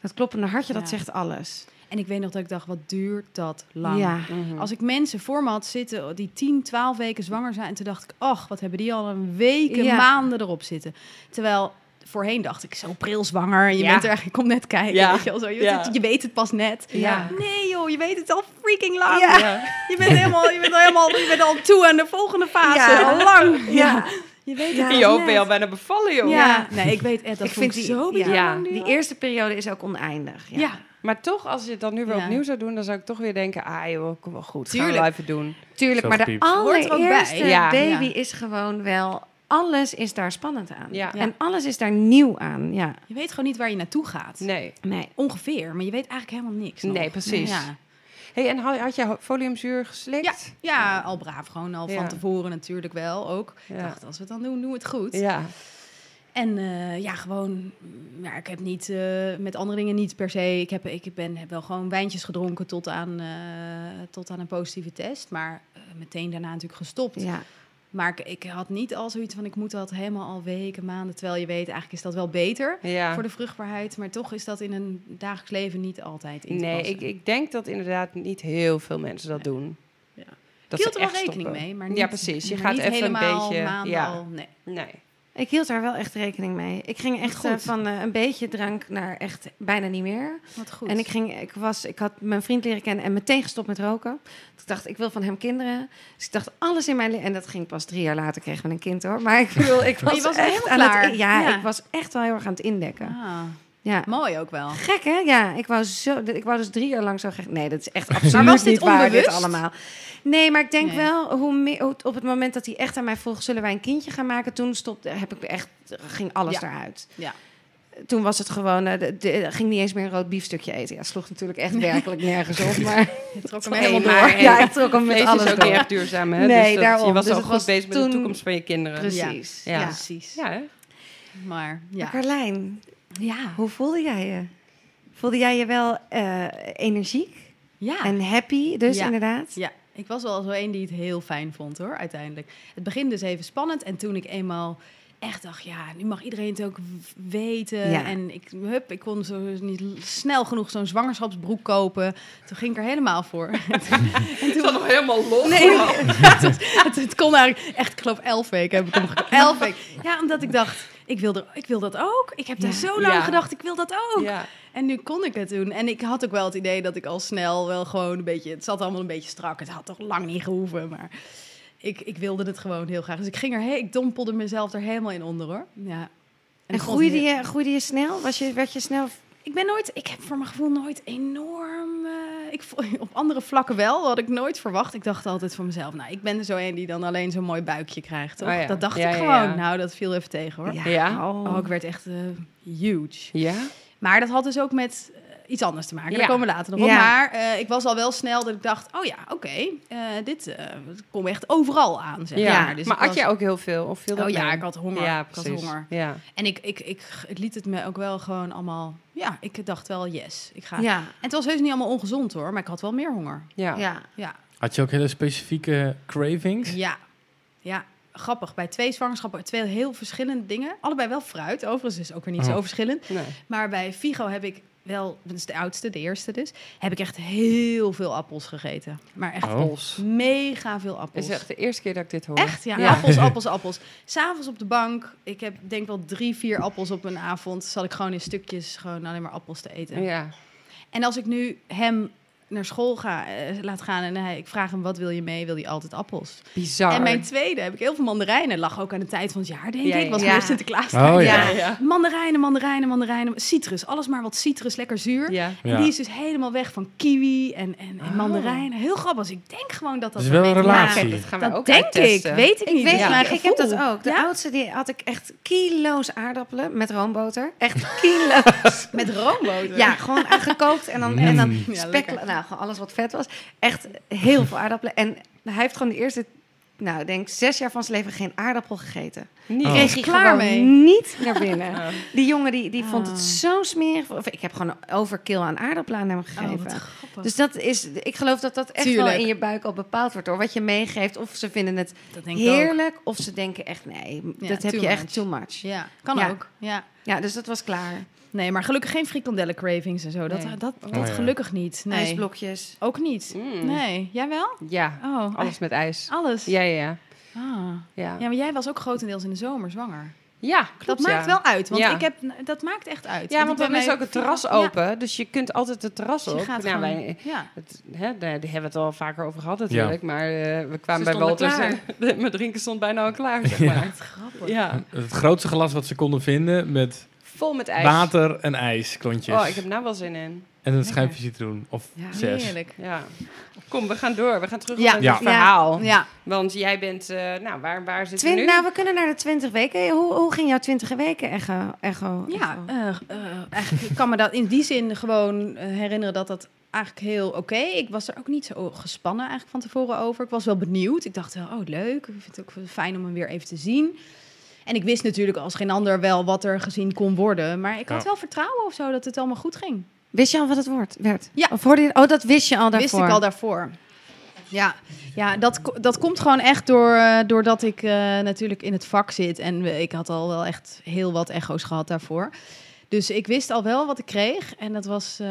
dat kloppende hartje, dat zegt alles. En ik weet nog dat ik dacht, wat duurt dat lang? Ja. Mhm. Als ik mensen voor me had zitten die 10, 12 weken zwanger zijn... en toen dacht ik, ach, wat hebben die al een weken, Ja. maanden erop zitten. Terwijl voorheen dacht ik, zo pril zwanger. Je Ja. bent er, *laughs* je komt net kijken, Ja. weet je wel. Zo. Je, Ja. het, je weet het pas net. Ja. Nee joh, je weet het al freaking lang. Ja. Ja. Je bent helemaal, je bent al helemaal, je bent al toe aan de volgende fase. Ja. Al lang. Ja. Je weet het Ja. Ben je al bijna bevallen, joh. Ja, nee, ik weet echt, dat ik vind die, zo ja, die eerste periode is ook oneindig. Ja. Ja. Maar toch, als je het dan nu weer Ja. opnieuw zou doen, dan zou ik toch weer denken, ah joh, kom wel goed. Gaan we Tuurlijk. wel even doen. Tuurlijk, maar de er allereerste Ja. baby Ja. is gewoon wel... Alles is daar spannend aan. Ja. En alles is daar nieuw aan. Ja. Je weet gewoon niet waar je naartoe gaat. Nee. Nee. Ongeveer, maar je weet eigenlijk helemaal niks. nog. Nee, precies. Ja. Hey, en had, had je foliumzuur geslikt? Ja, ja, al braaf. Gewoon al van tevoren natuurlijk wel ook. Ik dacht, als we het dan doen, doen we het goed. Ja. En eh, ja, gewoon... Ja, ik heb niet... eh, met andere dingen niet per se... Ik heb, ik ben, heb wel gewoon wijntjes gedronken tot aan, eh, tot aan een positieve test. Maar meteen daarna natuurlijk gestopt. Ja. Maar ik, ik had niet al zoiets van, ik moet dat helemaal al weken, maanden. Terwijl je weet, eigenlijk is dat wel beter Ja. voor de vruchtbaarheid. Maar toch is dat in een dagelijks leven niet altijd in Nee, ik, ik denk dat inderdaad niet heel veel mensen dat doen. Ja. Dat hield er wel rekening stoppen. mee, maar niet, ja, precies. Je gaat even helemaal een beetje... maanden ja. al, nee. Nee. Ik hield daar wel echt rekening mee. Ik ging echt eh, van eh, een beetje drank naar echt bijna niet meer. Wat goed. En ik, ging, ik, was, ik had mijn vriend leren kennen en meteen gestopt met roken. Dus ik dacht, ik wil van hem kinderen. Dus ik dacht, alles in mijn leven... En dat ging pas drie jaar later, kregen we een kind hoor. Maar ik bedoel, ik was, was echt aan klaar. het... Ja, Ja. ik was echt wel heel erg aan het indekken. Ah, Ja. mooi ook wel. Gek hè? Ja, ik wou, zo, ik wou dus drie jaar lang zo gek. Nee, dat is echt Maar absoluut was dit niet waar, dit allemaal. Nee, maar ik denk Nee. wel, hoe meer, op het moment dat hij echt aan mij vroeg... zullen wij een kindje gaan maken? Toen stopte, heb ik echt, ging alles Ja. eruit. Ja. Toen was het gewoon, eh, de, de- ging niet eens meer een rood biefstukje eten. Ja, sloeg natuurlijk echt werkelijk nergens op. *laughs* Maar Je trok hem helemaal maar- door. ja, ik trok hem met alles is ook door. niet echt duurzaam, hè? Nee, dus dat, daarom. Je was Dus al het goed was bezig met de toekomst van je kinderen. Precies. Ja. Precies. Ja, hè? Maar Maar ja. Carlijn, Ja. hoe voelde jij je? Voelde jij je wel eh, energiek ja. en happy dus Ja. inderdaad? Ja, ik was wel zo een die het heel fijn vond hoor, uiteindelijk. Het begint dus even spannend en toen ik eenmaal echt dacht, ja, nu mag iedereen het ook weten. Ja. En ik, hup, ik kon zo niet snel genoeg zo'n zwangerschapsbroek kopen. Toen ging ik er helemaal voor. *laughs* en toen, en toen nog helemaal los. Nee, *laughs* het, het kon eigenlijk echt, ik geloof elf weken heb ik hem gekocht. Elf weken. Ja, omdat ik dacht, ik wil, er, ik wil dat ook. Ik heb daar Ja. zo lang Ja. gedacht, ik wil dat ook. Ja. En nu kon ik het doen. En ik had ook wel het idee dat ik al snel wel gewoon een beetje... Het zat allemaal een beetje strak. Het had toch lang niet gehoeven, maar... Ik, ik wilde het gewoon heel graag. Dus ik ging er, he- ik dompelde mezelf er helemaal in onder, hoor. Ja. En groeide je, groeide je snel? Was je, werd je snel... Ik ben nooit, ik heb voor mijn gevoel nooit enorm. eh, ik, *laughs* op andere vlakken wel, had ik nooit verwacht. Ik dacht altijd van mezelf, nou, ik ben er zo een die dan alleen zo'n mooi buikje krijgt. Toch? Oh ja. Dat dacht Ja, ik gewoon. ja. Nou, dat viel even tegen hoor. Ja? Oh. Oh, ik werd echt eh, huge. Ja? Maar dat had dus ook met iets anders te maken. Ja. Daar komen we later nog op. Ja. Maar eh, ik was al wel snel dat ik dacht, oh ja, oké, eh, dit eh komt echt overal aan. Zeg Ja. maar. Dus maar at was- jij ook heel veel? Of dat Oh ja, mee? ik had honger. Ja, ik had precies. honger. Ja. En ik, ik, ik, ik liet het me ook wel gewoon allemaal... Ja, ik dacht wel, yes, ik ga. Ja, En het was heus niet allemaal ongezond hoor, maar ik had wel meer honger. Ja. ja. Ja, Had je ook hele specifieke cravings? ja, ja. Grappig, bij twee zwangerschappen, twee heel verschillende dingen. Allebei wel fruit, overigens is ook weer niet Oh. zo verschillend. Nee. Maar bij Figo heb ik wel, dat is de oudste, de eerste dus, heb ik echt heel veel appels gegeten. Maar echt Oh. Appels. mega veel Het appels. is echt de eerste keer dat ik dit hoor. Echt? Ja, Ja. appels, *laughs* appels, appels. S'avonds op de bank, ik heb denk wel drie, vier appels op een avond. Zat ik gewoon in stukjes gewoon alleen maar appels te eten. Ja. En als ik nu hem naar school ga, eh, laat gaan en hij, ik vraag hem wat wil je mee, wil hij altijd appels. Bizar. En mijn tweede heb ik heel veel mandarijnen. Lag ook aan de tijd van het jaar, denk Ja, ik. Was ja. meer Sinterklaas. Oh ja. Ja. Mandarijnen, mandarijnen, mandarijnen. Citrus, alles maar wat citrus, lekker zuur. Ja. En Ja. die is dus helemaal weg van kiwi en, en, en Oh. mandarijnen. Heel grappig. Dus ik denk gewoon dat dat... Het is wel een relatie. Dat gaan wij Dat ook denk uittesten. ik. Weet ik, Ik niet. weet Ja. maar ik heb dat ook. De Ja? oudste die had ik echt kilo's aardappelen met roomboter. Echt *laughs* kilo's. Met roomboter. ja, gewoon gekookt en dan, en dan Mm. Ja, spek. Nou, gewoon alles wat vet was. Echt heel veel aardappelen. En hij heeft gewoon de eerste, nou, ik denk zes jaar van zijn leven geen aardappel gegeten. Niet. Oh. Kreeg hij Klaar mee. niet naar binnen. *laughs* Oh. Die jongen die, die vond het Ah. zo smerig. Of, ik heb gewoon een overkill aan aardappelen aan hem Oh, gegeven. dus dat is, ik geloof dat dat echt wel in je buik al bepaald wordt door wat je meegeeft. Of ze vinden het heerlijk, of ze denken echt nee, Ja, dat heb je echt too much. Ja. Ja, kan Ja. ook. Ja. dus dat was klaar. Nee, maar gelukkig geen frikandellen cravings en zo. Dat, Nee. dat, Oh, dat ja. gelukkig niet. Nee. IJsblokjes. Ook niet. Mm. Nee. Jij wel? Ja, Oh, alles met ijs. alles. Ja, ja, ja. Ah. Ja, Ja, maar jij was ook grotendeels in de zomer zwanger. ja Dat klopt, maakt ja. wel uit, want Ja. ik heb, dat maakt echt uit. Ja, want dan is ook het terras Ja, open, dus je kunt altijd het terras dus je op. gaat nou, gewoon- wij, ja. het, hè, daar hebben we het al vaker over gehad natuurlijk, maar eh, we kwamen Ze bij Walters *laughs* en mijn drinken stond bijna al klaar, *laughs* zeg maar. Grappig. Ja, Het grootste glas wat ze konden vinden met vol met ijs. water en ijs, klontjes. Oh, ik heb nou wel zin in. En een schijfje citroen. Of Ja. zes. Heerlijk. Ja. Kom, we gaan door. We gaan terug Ja. naar Ja. het verhaal. Ja. Want jij bent, eh, nou, waar, waar zitten we nu? nou, we kunnen naar de 20 weken. Hoe, hoe ging jouw 20 weken echo? echo Ja, echo? eh, eh, eigenlijk ik kan me dat in die zin gewoon herinneren dat dat eigenlijk heel oké. Ik was er ook niet zo gespannen eigenlijk van tevoren over. Ik was wel benieuwd. Ik dacht, wel, oh leuk. Ik vind het ook fijn om hem weer even te zien. En ik wist natuurlijk als geen ander wel wat er gezien kon worden. Maar ik had Ja. wel vertrouwen of zo dat het allemaal goed ging. Wist je al wat het woord werd? Ja. Of hoorde je, oh, dat wist je al daarvoor. Wist ik al daarvoor. Ja, ja dat, dat komt gewoon echt door, eh, doordat ik eh, natuurlijk in het vak zit. En ik had al wel echt heel wat echo's gehad daarvoor. Dus ik wist al wel wat ik kreeg. En dat was, eh,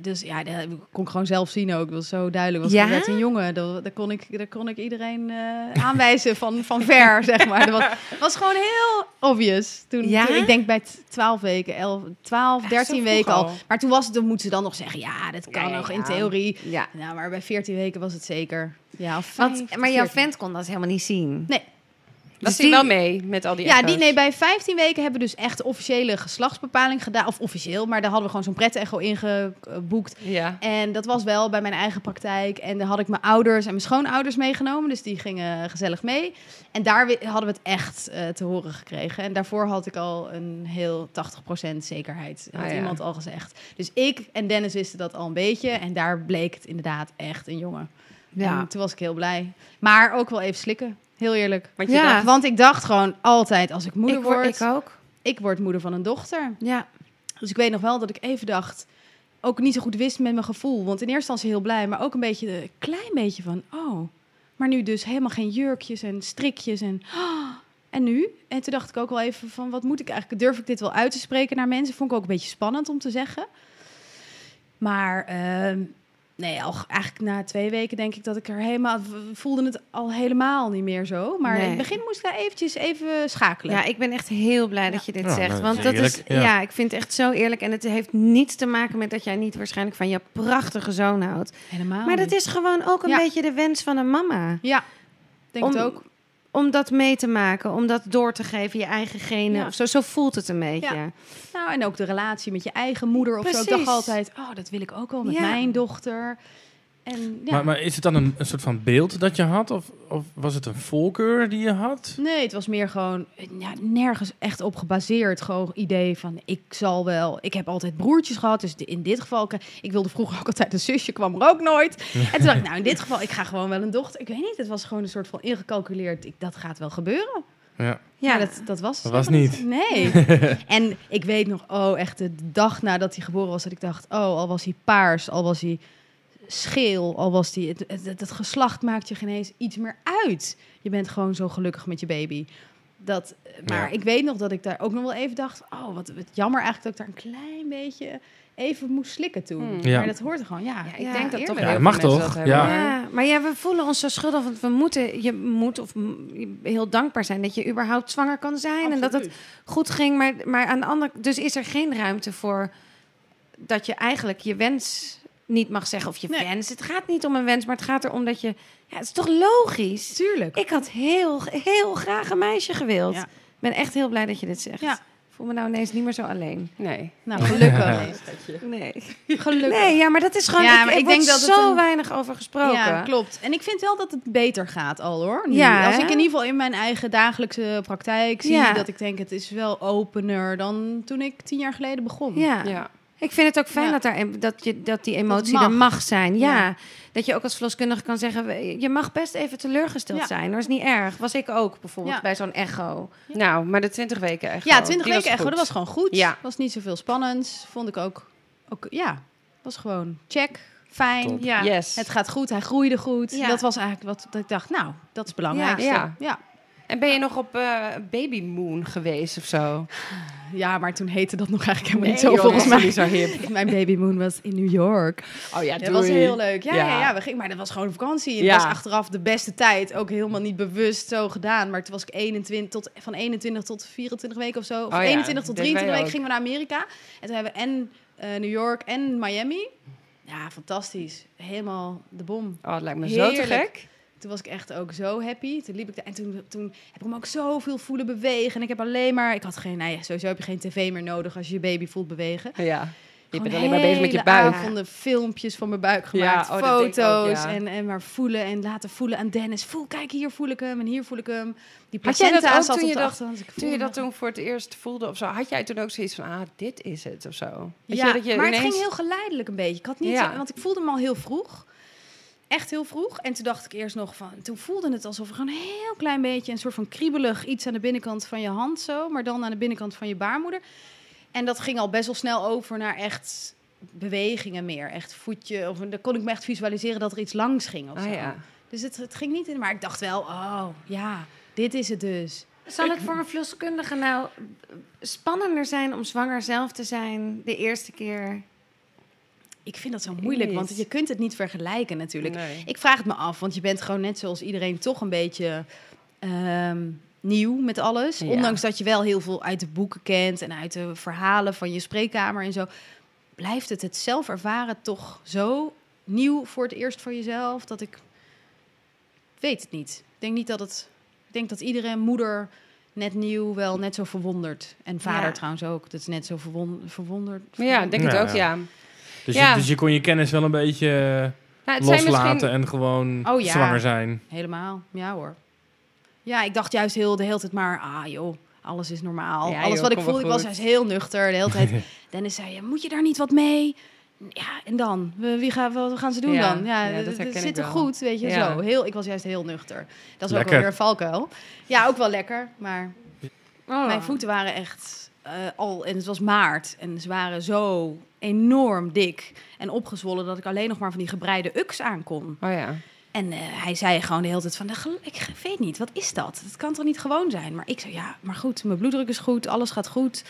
dus ja, dat kon ik gewoon zelf zien ook. Dat was zo duidelijk. Was, Ja? werd een jongen. Dat, dat, kon ik, dat kon ik iedereen eh, aanwijzen van, van ver, *laughs* zeg maar. Dat was, was gewoon heel obvious. Toen, Ja? toen- ik denk bij t- 12 weken, 11, 12, Echt 13 zo weken al. al? Maar toen was het, dan moeten ze dan nog zeggen, ja, dat kan nog in theorie. Ja. Nou, maar bij 14 weken was het zeker. Ja, of Want, 15, maar jouw 14. vent kon dat helemaal niet zien. Nee. Was Dus die- wel mee met al die Ja, die, echo's? nee, bij 15 weken hebben we dus echt de officiële geslachtsbepaling gedaan. Of officieel, maar daar hadden we gewoon zo'n pret-echo ingeboekt. Ja. En dat was wel bij mijn eigen praktijk. En daar had ik mijn ouders en mijn schoonouders meegenomen. Dus die gingen gezellig mee. En daar hadden we het echt eh, te horen gekregen. En daarvoor had ik al een heel 80% zekerheid. Had Ah, ja. iemand al gezegd. Dus ik en Dennis wisten dat al een beetje. En daar bleek het inderdaad echt een jongen. Ja. En toen was ik heel blij. Maar ook wel even slikken. Heel eerlijk. Want je Ja. dacht, Want ik dacht gewoon altijd, als ik moeder ik, word- word, ik ook. ik word moeder van een dochter. Ja. Dus ik weet nog wel dat ik even dacht, ook niet zo goed wist met mijn gevoel. Want in eerste instantie heel blij, maar ook een beetje, een klein beetje van, oh, maar nu dus helemaal geen jurkjes en strikjes en, oh, *gasps* en nu? En toen dacht ik ook wel even van, wat moet ik eigenlijk, durf ik dit wel uit te spreken naar mensen? Vond ik ook een beetje spannend om te zeggen. Maar ehm, nee, al, eigenlijk na twee weken denk ik dat ik er helemaal, voelde het al helemaal niet meer zo. Maar Nee. in het begin moest ik daar eventjes even schakelen. Ja, ik ben echt heel blij dat je dit Ja, zegt. Want dat is ja. ja. ik vind het echt zo eerlijk. En het heeft niets te maken met dat jij niet waarschijnlijk van je prachtige zoon houdt. helemaal Maar dat niet. is gewoon ook een Ja. beetje de wens van een mama. Ja, denk Om- het ook. Om dat mee te maken, om dat door te geven, je eigen genen. Ja. Of zo, zo voelt het een beetje. Ja. Nou, en ook de relatie met je eigen moeder of zo. Ik Precies. dacht altijd, oh, dat wil ik ook wel met mijn dochter. En ja, Maar, maar is het dan een, een soort van beeld dat je had? Of, of was het een voorkeur die je had? nee, het was meer gewoon ja, nergens echt op gebaseerd. Gewoon idee van, ik zal wel. Ik heb altijd broertjes gehad, dus in dit geval, ik wilde vroeger ook altijd een zusje, kwam er ook nooit. En toen dacht ik, nou, in dit geval, ik ga gewoon wel een dochter. Ik weet niet, het was gewoon een soort van ingecalculeerd. Ik, dat gaat wel gebeuren. Ja. Ja. Dat, dat was Dat was niet. Nee. *laughs* en ik weet nog, oh, echt de dag nadat hij geboren was, dat ik dacht, oh, al was hij paars, al was hij scheel, al was hij... Het, het, geslacht maakt je geen eens iets meer uit. Je bent gewoon zo gelukkig met je baby. Dat, maar Ja. ik weet nog dat ik daar ook nog wel even dacht, oh, wat, wat jammer eigenlijk dat ik daar een klein beetje even moest slikken toen. Hmm. Ja. Maar dat hoort er gewoon, ja. Ja, ik Ja, denk dat toch Ja, mag toch? Ja. maar- Ja, maar ja, we voelen ons zo schuldig, want we moeten, je moet of heel dankbaar zijn dat je überhaupt zwanger kan zijn en dat het goed ging. Maar, maar aan de andere, dus is er geen ruimte voor dat je eigenlijk je wens niet mag zeggen of je Nee. wens. Het gaat niet om een wens, maar het gaat erom dat je, ja, het is toch logisch. Tuurlijk. Ik had heel, heel graag een meisje gewild. Ja. Ik ben echt heel blij dat je dit zegt. Ja. Voel me nou ineens niet meer zo alleen. Nee. Nou, gelukkig. Nee. gelukkig. Nee, ja, maar dat is gewoon. Ja, ik, maar ik ik denk dat zo een- weinig over gesproken. Ja, klopt. En ik vind wel dat het beter gaat al hoor. Nu. Ja, Als ik in ieder geval in mijn eigen dagelijkse praktijk zie Ja. dat ik denk het is wel opener dan toen ik tien jaar geleden begon. Ja. Ja. Ik vind het ook fijn Ja. dat, daar, dat, je, dat die emotie mag. er mag zijn. Ja. Ja. Dat je ook als verloskundige kan zeggen... je mag best even teleurgesteld Ja. zijn. Dat is niet erg. Was ik ook bijvoorbeeld Ja. bij zo'n echo. Nou, maar de 20 weken echt. Ja, 20 weken echo, dat was gewoon goed. Ja. Was niet zoveel spannends. Vond ik ook, ook ja, was gewoon check, fijn. Top. Ja. Yes. Het gaat goed, hij groeide goed. Ja. Dat was eigenlijk wat dat ik dacht, nou, dat is het belangrijkste. Ja. Ja. Ja. En ben je nog op eh, Baby Moon geweest of zo? maar toen heette dat nog eigenlijk helemaal niet zo volgens mij. zo hip. *laughs* Mijn babymoon was in New York. Oh ja, Dat was heel leuk. Ja, Ja. ja. Ja, we gingen, maar dat was gewoon vakantie. Het Ja. was achteraf de beste tijd. Ook helemaal niet bewust zo gedaan. Maar toen was ik 21 tot, van 21 tot 24 weken of zo. Of Oh ja, 21 tot dat deden 23 wij weken gingen we naar Amerika. En toen hebben we en eh, New York en Miami. Ja, fantastisch. Helemaal de bom. Oh, het lijkt me zo te gek. Toen was ik echt ook zo happy. Toen liep ik daar en toen, toen heb ik hem ook zoveel voelen bewegen. En ik heb alleen maar... Ik had geen... Nou ja, sowieso heb je geen tv meer nodig als je je baby voelt bewegen. Ja. Je Gewoon bent alleen maar bezig met je buik. avonden filmpjes van mijn buik gemaakt, Ja, oh, ook, foto's ja. en, en maar voelen en laten voelen aan Dennis. Voel, kijk hier voel ik hem en hier voel ik hem. Die Had jij dat placenta zat toen op je de dat- achterhand. Ik Toen je dat toen voor het eerst voelde of zo, had jij toen ook zoiets van, ah, dit is het of zo? Weet Ja, je, dat je maar ineens... het ging heel geleidelijk een beetje. Ik had niet, Ja. want ik voelde hem al heel vroeg. Echt heel vroeg. En toen dacht ik eerst nog van... Toen voelde het alsof er gewoon een heel klein beetje... een soort van kriebelig iets aan de binnenkant van je hand zo. Maar dan aan de binnenkant van je baarmoeder. En dat ging al best wel snel over naar echt bewegingen meer. Echt voetje. Of dan kon ik me echt visualiseren dat er iets langs ging. Of Ah zo. ja. Dus het, het ging niet in. Maar ik dacht wel, oh ja, dit is het dus. Zal het voor een verloskundige nou spannender zijn om zwanger zelf te zijn de eerste keer? Ik vind dat zo moeilijk, want je kunt het niet vergelijken natuurlijk. Nee. Ik vraag het me af, want je bent gewoon net zoals iedereen toch een beetje ehm, nieuw met alles. Ja. Ondanks dat je wel heel veel uit de boeken kent en uit de verhalen van je spreekkamer en zo. Blijft het het zelf ervaren toch zo nieuw voor het eerst voor jezelf dat ik weet het niet. Ik denk niet dat het. Ik denk dat iedere moeder net nieuw wel net zo verwonderd en vader Ja. trouwens ook. Dat is net zo verwon- verwonderd. Maar ja, ik denk het Ja, ook, ja. ja. Dus, Ja. je, dus je kon je kennis wel een beetje Nou, het zijn loslaten misschien... en gewoon Oh, ja. zwanger zijn. Helemaal, ja hoor. Ja, ik dacht juist heel de hele tijd maar, ah joh, alles is normaal. Ja, alles joh, wat ik voelde, ik was juist heel nuchter de hele tijd. *laughs* Dennis zei, ja, moet je daar niet wat mee? Ja, en dan? We- Wie gaan, wat gaan ze doen Ja, dan? Ja, ja, dat zit er goed, weet je, Ja. zo. Heel, ik was juist heel nuchter. Dat is ook wel weer valkuil. Ja, ook wel lekker, maar Oh. mijn voeten waren echt eh, al, en het was maart, en ze waren zo enorm dik en opgezwollen dat ik alleen nog maar van die gebreide uks aan kon. Oh ja. En eh, hij zei gewoon de hele tijd van, "Nou, ik weet niet, wat is dat? Dat kan toch niet gewoon zijn? Maar ik zei, ja, maar goed, mijn bloeddruk is goed, alles gaat goed.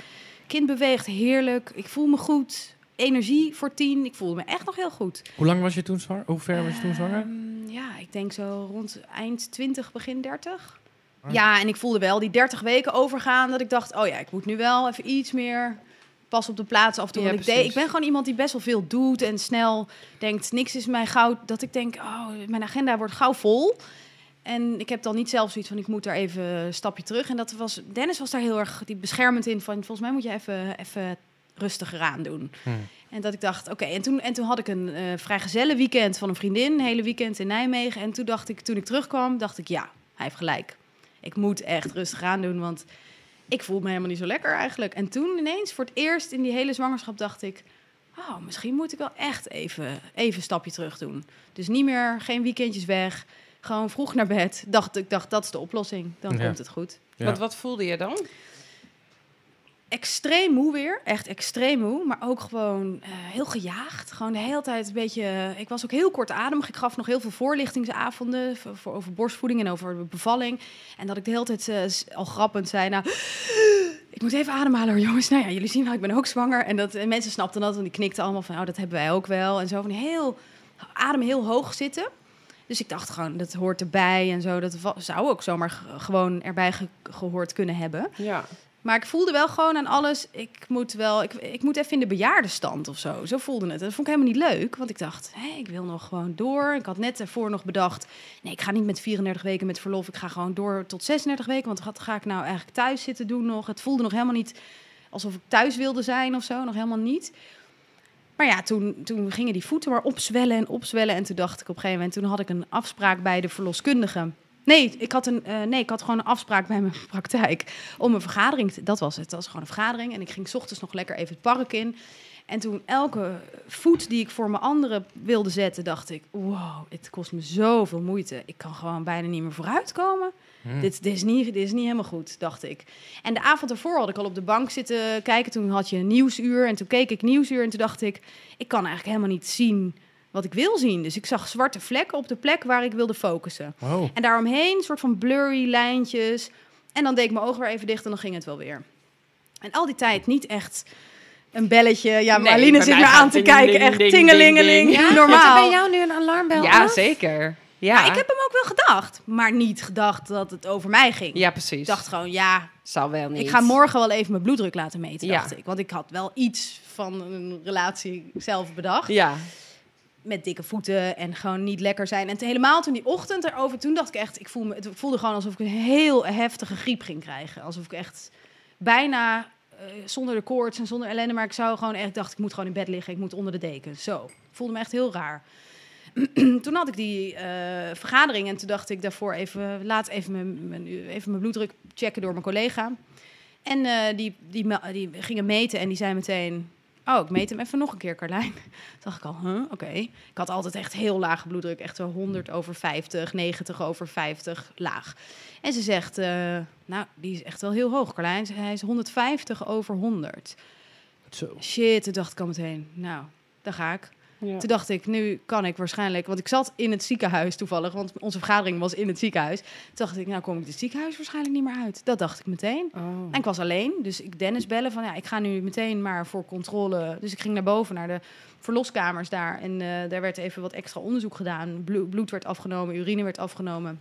Kind beweegt heerlijk, ik voel me goed. Energie voor tien, ik voelde me echt nog heel goed. Hoe lang was je toen zwanger? Hoe ver was je toen zwanger? Ehm, ja, ik denk zo rond eind 20, begin 30. Ah. Ja, en ik voelde wel die 30 weken overgaan dat ik dacht, oh ja, ik moet nu wel even iets meer pas op de plaats af en toe. Ja, ik, deed, ik ben gewoon iemand die best wel veel doet en snel denkt, niks is mij gauw. Dat ik denk, oh, mijn agenda wordt gauw vol. En ik heb dan niet zelf zoiets van, ik moet daar even een stapje terug. En dat was, Dennis was daar heel erg die beschermend in van, volgens mij moet je even, even rustiger aan doen. Hmm. En dat ik dacht, oké, en, toen, en toen had ik een eh vrijgezellen weekend van een vriendin, een hele weekend in Nijmegen. En toen dacht ik, toen ik terugkwam, dacht ik, ja, hij heeft gelijk. Ik moet echt rustig aan doen, want ik voel me helemaal niet zo lekker eigenlijk. En toen ineens, voor het eerst in die hele zwangerschap, dacht ik, oh, misschien moet ik wel echt even, even een stapje terug doen. Dus niet meer, geen weekendjes weg, gewoon vroeg naar bed. Dacht, ik dacht, dat is de oplossing, dan Ja. komt het goed. Ja. Want wat voelde je dan? Extreem moe weer. Echt extreem moe. Maar ook gewoon eh, heel gejaagd. Gewoon de hele tijd een beetje... Ik was ook heel kortademig. Ik gaf nog heel veel voorlichtingsavonden... Voor, over borstvoeding en over bevalling. En dat ik de hele tijd eh, al grappend zei... Nou, ik moet even ademhalen hoor, jongens. Nou ja, jullie zien wel, ik ben ook zwanger. En, dat, en mensen snapten dat en die knikten allemaal van... Oh, dat hebben wij ook wel. En zo van heel... Adem heel hoog zitten. Dus ik dacht gewoon, dat hoort erbij en zo. Dat zou ook zomaar gewoon erbij ge- gehoord kunnen hebben. Ja. Maar ik voelde wel gewoon aan alles. Ik moet wel, ik, ik moet even in de bejaardenstand of zo. Zo voelde het. Dat vond ik helemaal niet leuk. Want ik dacht, hé, ik wil nog gewoon door. Ik had net daarvoor nog bedacht. Nee, ik ga niet met 34 weken met verlof. Ik ga gewoon door tot 36 weken. Want wat ga ik nou eigenlijk thuis zitten doen nog? Het voelde nog helemaal niet alsof ik thuis wilde zijn of zo. Nog helemaal niet. Maar ja, toen, toen gingen die voeten maar opzwellen en opzwellen. En toen dacht ik op een gegeven moment, toen had ik een afspraak bij de verloskundige. Nee, ik had, een, eh, nee, ik had gewoon een afspraak bij mijn *laughs* praktijk om een vergadering. te- dat was het, dat was gewoon een vergadering. En ik ging 's ochtends nog lekker even het park in. En toen elke voet die ik voor mijn anderen wilde zetten, dacht ik: wow, het kost me zoveel moeite. Ik kan gewoon bijna niet meer vooruitkomen. Hmm. Dit, dit, is niet, dit is niet helemaal goed, dacht ik. En de avond ervoor had ik al op de bank zitten kijken. Toen had je een nieuwsuur en toen keek ik nieuwsuur. En toen dacht ik, ik kan eigenlijk helemaal niet zien wat ik wil zien. Dus ik zag zwarte vlekken op de plek waar ik wilde focussen. Oh. En daaromheen een soort van blurry lijntjes. En dan deed ik mijn ogen weer even dicht en dan ging het wel weer. En al die tijd niet echt een belletje. Ja, Nee, bij zit me aan te ding, kijken. ding, Echt tingelingeling. ding, ding. Ja? Normaal. Er bij jou nu een alarmbel Ja, af? zeker. Ja. Ja, ik heb hem ook wel gedacht. Maar niet gedacht dat het over mij ging. Ja, precies. Ik dacht gewoon, ja, Zal wel niet. Ik ga morgen wel even mijn bloeddruk laten meten, Ja. dacht ik. Want ik had wel iets van een relatie zelf bedacht. Ja. Met dikke voeten en gewoon niet lekker zijn. En helemaal toen die ochtend erover, toen dacht ik echt... Ik voel me, het voelde gewoon alsof ik een heel heftige griep ging krijgen. Alsof ik echt bijna eh, zonder de koorts en zonder ellende... maar ik zou gewoon echt dacht, ik moet gewoon in bed liggen. Ik moet onder de deken. Zo. Voelde me echt heel raar. *clears throat* toen had ik die eh, vergadering en toen dacht ik daarvoor even... laat even mijn, even mijn bloeddruk checken door mijn collega. En eh, die, die, me- die gingen meten en die zei meteen... Oh, ik meet hem even nog een keer, Carlijn. *laughs* Toen dacht ik al, huh, oké. Ik had altijd echt heel lage bloeddruk. Echt zo 100 over 50, 90 over 50, laag. En ze zegt, eh, nou, die is echt wel heel hoog, Carlijn. Hij is 150 over 100. Zo. Shit, toen dacht ik al meteen, nou, daar ga ik. Ja. Toen dacht ik, nu kan ik waarschijnlijk... Want ik zat in het ziekenhuis toevallig, want onze vergadering was in het ziekenhuis. Toen dacht ik, nou kom ik het ziekenhuis waarschijnlijk niet meer uit. Dat dacht ik meteen. Oh. En ik was alleen, dus ik Dennis bellen van ja, ik ga nu meteen maar voor controle. Dus ik ging naar boven naar de verloskamers daar. En eh, daar werd even wat extra onderzoek gedaan. Blo- bloed werd afgenomen, urine werd afgenomen.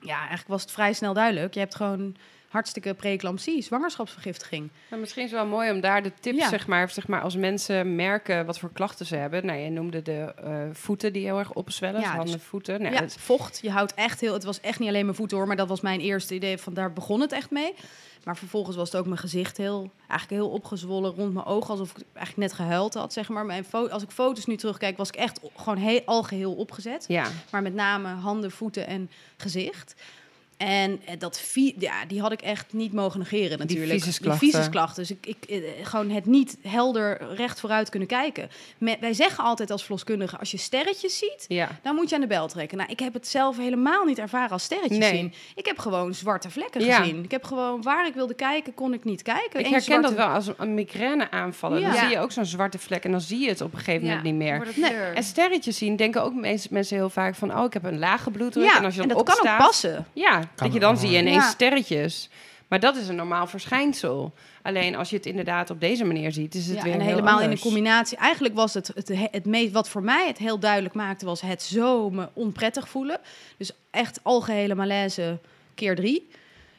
Ja, eigenlijk was het vrij snel duidelijk. Je hebt gewoon hartstikke preeclampsie, zwangerschapsvergiftiging. Misschien is het wel mooi om daar de tips, Ja. zeg, maar, zeg maar, als mensen merken wat voor klachten ze hebben. Nou, je noemde de eh, voeten die heel erg opzwellen, Ja, dus dus- handen, voeten. Nou, ja, het- vocht. Je houdt echt heel... Het was echt niet alleen mijn voeten hoor, maar dat was mijn eerste idee. Van daar begon het echt mee. Maar vervolgens was het ook mijn gezicht heel, eigenlijk heel opgezwollen rond mijn ogen. Alsof ik eigenlijk net gehuild had, zeg maar. Mijn als ik foto's nu terugkijk, was ik echt gewoon heel, al geheel opgezet. ja. Maar met name handen, voeten en gezicht. En eh, dat ja, die had ik echt niet mogen negeren natuurlijk. visusklachten. visusklachten. Dus ik, ik eh, gewoon het niet helder recht vooruit kunnen kijken. Wij zeggen altijd als verloskundige, als je sterretjes ziet, ja. dan moet je aan de bel trekken. Nou, ik heb het zelf helemaal niet ervaren als sterretjes Nee. zien. Ik heb gewoon zwarte vlekken Ja. gezien. Ik heb gewoon waar ik wilde kijken, kon ik niet kijken. Ik Eén herken dat wel als een, migraine aanvallen. Dan zie je ook zo'n zwarte vlek en dan zie je het op een gegeven moment niet meer. Nee. En sterretjes zien denken ook mensen, heel vaak van... oh, ik heb een lage bloeddruk. Ja, en als je dan dat opstaat, kan ook passen. Ja, dat je dan zie je ineens Ja. sterretjes. Maar dat is een normaal verschijnsel. Alleen als je het inderdaad op deze manier ziet, is het Ja, weer en heel helemaal in de combinatie. Eigenlijk was het het, het meest wat voor mij het heel duidelijk maakte, was het zo me onprettig voelen. Dus echt algehele malaise keer drie.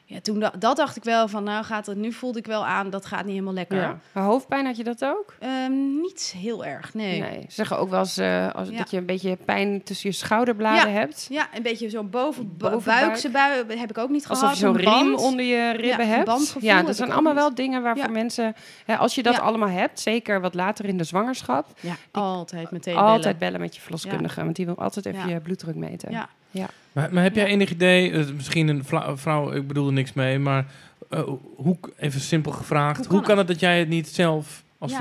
Ja, toen da- dat dacht ik wel van, nou gaat het, nu voelde ik wel aan, dat gaat niet helemaal lekker. Ja. Maar hoofdpijn had je dat ook? Ehm, niet heel erg, nee. Nee. Ze zeggen ook wel eens eh, als, Ja. dat je een beetje pijn tussen je schouderbladen hebt. Ja, een beetje zo'n boven, Bovenbuik. bovenbuikse bui heb ik ook niet gehad. Alsof je zo'n riem onder je ribben hebt. ja, dat zijn allemaal wel dingen waarvoor mensen... Hè, als je dat allemaal hebt, zeker wat later in de zwangerschap... Ja, altijd meteen altijd bellen. bellen met je verloskundige. Want die wil altijd even je bloeddruk meten. Ja. Maar, maar heb jij enig idee, eh, misschien een vrouw, ik bedoel er niks mee, maar eh, hoe, even simpel gevraagd, Hoe hoe kan het dat jij het niet zelf als Ja.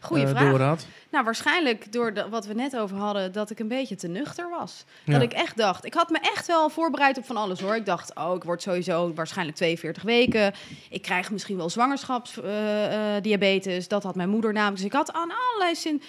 goeie eh, vraag. door had? Nou, waarschijnlijk door de, wat we net over hadden, dat ik een beetje te nuchter was. Ja. Dat ik echt dacht, ik had me echt wel voorbereid op van alles hoor. Ik dacht, oh, ik word sowieso waarschijnlijk 42 weken. Ik krijg misschien wel zwangerschapsdiabetes. dat had mijn moeder namelijk. Dus ik had aan allerlei zin,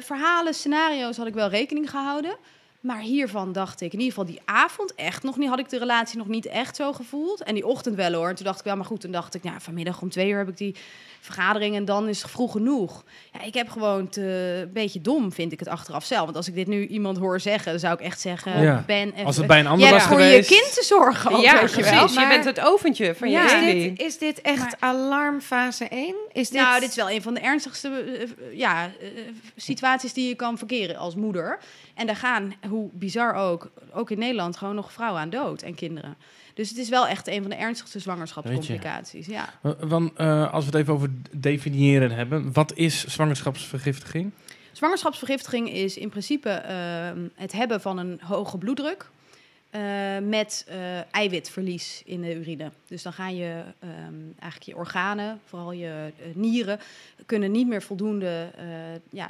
verhalen, scenario's had ik wel rekening gehouden. Maar hiervan dacht ik, in ieder geval die avond echt nog niet, had ik de relatie nog niet echt zo gevoeld. En die ochtend wel hoor. En toen dacht ik wel, maar goed, toen dacht ik, nou, vanmiddag om twee uur heb ik die vergadering en dan is het vroeg genoeg. Ja, ik heb gewoon te, een beetje dom, vind ik het achteraf zelf. Want als ik dit nu iemand hoor zeggen, dan zou ik echt zeggen, Ja. Ben, even, Als het bij een ander was hebt voor geweest... je kind te zorgen, ook, ja, weet je precies. wel. Je Maar- bent het oventje van je Ja. Is baby. dit, is dit echt alarmfase 1? Is dit... Nou, dit is wel een van de ernstigste eh, eh, ja, eh, situaties die je kan verkeren als moeder. En daar gaan, hoe bizar ook, ook in Nederland gewoon nog vrouwen aan dood en kinderen. Dus het is wel echt een van de ernstigste zwangerschapscomplicaties. Ja. Want eh, als we het even over definiëren hebben, wat is zwangerschapsvergiftiging? Zwangerschapsvergiftiging is in principe ehm, het hebben van een hoge bloeddruk. eh, met eh, eiwitverlies in de urine. Dus dan gaan je ehm, eigenlijk je organen, vooral je nieren, kunnen niet meer voldoende, ja,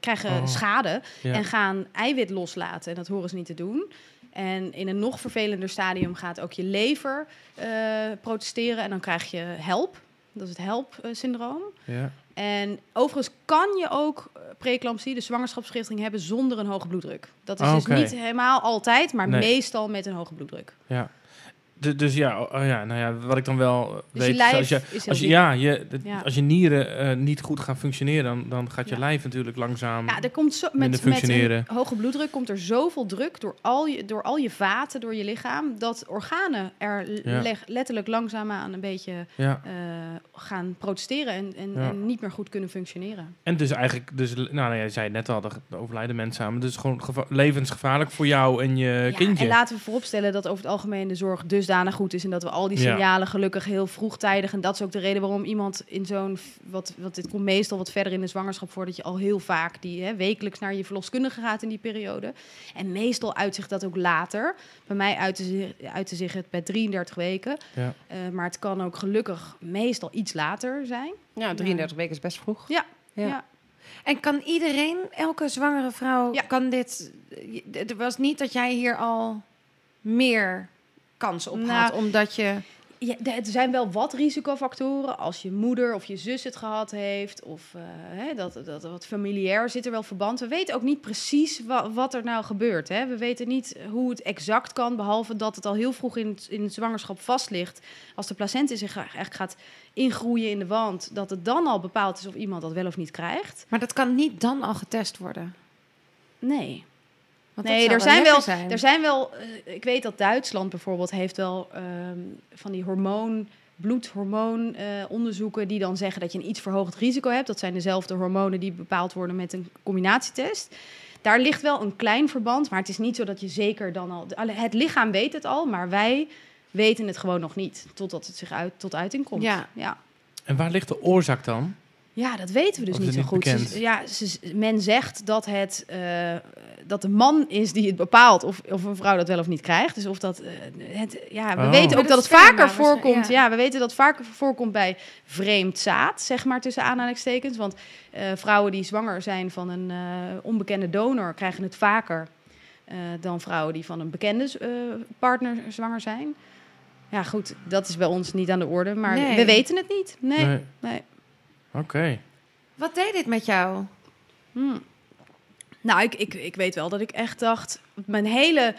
krijgen Oh. schade Ja. en gaan eiwit loslaten. En dat horen ze niet te doen. En in een nog vervelender stadium gaat ook je lever eh, protesteren en dan krijg je HELP. Dat is het HELP-syndroom. Ja. En overigens kan je ook eh, preeclampsie, de zwangerschapsvergiftiging, hebben zonder een hoge bloeddruk. Dat is Ah, dus oké. niet helemaal altijd, maar Nee. meestal met een hoge bloeddruk. ja. Du- dus ja, oh, ja, nou ja, wat ik dan wel Dus weet... je lijf als je, als je, ja, je, Ja. als je nieren eh, niet goed gaan functioneren, dan, dan gaat je Ja. lijf natuurlijk langzaam... Ja, er komt zo, met, met functioneren. een hoge bloeddruk komt er zoveel druk door al je, door al je vaten, door je lichaam, dat organen er l- Ja. leg- letterlijk langzaamaan een beetje eh, gaan protesteren en, en, en niet meer goed kunnen functioneren. En dus eigenlijk, dus, nou, nou, jij zei het net al, er overlijden mensen aan. maar Dus gewoon geva- levensgevaarlijk voor jou en je kindje. en laten we vooropstellen dat over het algemeen de zorg dusdanig goed is en dat we al die Ja. signalen gelukkig heel vroegtijdig en dat is ook de reden waarom iemand in zo'n wat wat dit komt meestal wat verder in de zwangerschap voor dat je al heel vaak die hè, wekelijks naar je verloskundige gaat in die periode en meestal uitzicht dat ook later. Bij mij uitte zich, uitte zich het bij 33 weken, Ja. Eh, maar het kan ook gelukkig meestal iets later zijn. Ja, 33 weken is best vroeg. Ja. Ja. Ja. En kan iedereen, elke zwangere vrouw, Ja. kan dit... Er was niet dat jij hier al meer kans op Nou, had, omdat je... ja, er zijn wel wat risicofactoren. Als je moeder of je zus het gehad heeft, of eh, hè, dat, dat wat familiair zit er wel verband. We weten ook niet precies wa- wat er nou gebeurt. Hè. We weten niet hoe het exact kan, behalve dat het al heel vroeg in het, in het zwangerschap vast ligt. Als de placenta zich echt gaat ingroeien in de wand, dat het dan al bepaald is of iemand dat wel of niet krijgt. Maar dat kan niet dan al getest worden. Nee. Want Nee, er zijn wel, zijn. er zijn wel eh, ik weet dat Duitsland bijvoorbeeld heeft wel ehm, van die hormoon, bloedhormoon eh, onderzoeken die dan zeggen dat je een iets verhoogd risico hebt. Dat zijn dezelfde hormonen die bepaald worden met een combinatietest. Daar ligt wel een klein verband, maar het is niet zo dat je zeker dan al... Het lichaam weet het al, maar wij weten het gewoon nog niet, totdat het zich uit, tot uiting komt. Ja. ja. En waar ligt de oorzaak dan? Ja, dat weten we dus niet zo het goed. niet Ze- bekend? ja, ze- men zegt dat het eh, dat de man is die het bepaalt of, of een vrouw dat wel of niet krijgt. Dus of dat eh, het, ja, we Oh. weten ook dat het vaker voorkomt. ja. Ja. we weten dat het vaker voorkomt bij vreemd zaad, zeg maar tussen aanhalingstekens. Want eh, vrouwen die zwanger zijn van een eh, onbekende donor krijgen het vaker eh, dan vrouwen die van een bekende eh, partner zwanger zijn. Ja, goed, dat is bij ons niet aan de orde, maar Nee. we weten het niet. Nee, Nee. nee. Oké. Wat deed dit met jou? Hmm. Nou, ik, ik, ik weet wel dat ik echt dacht... Mijn hele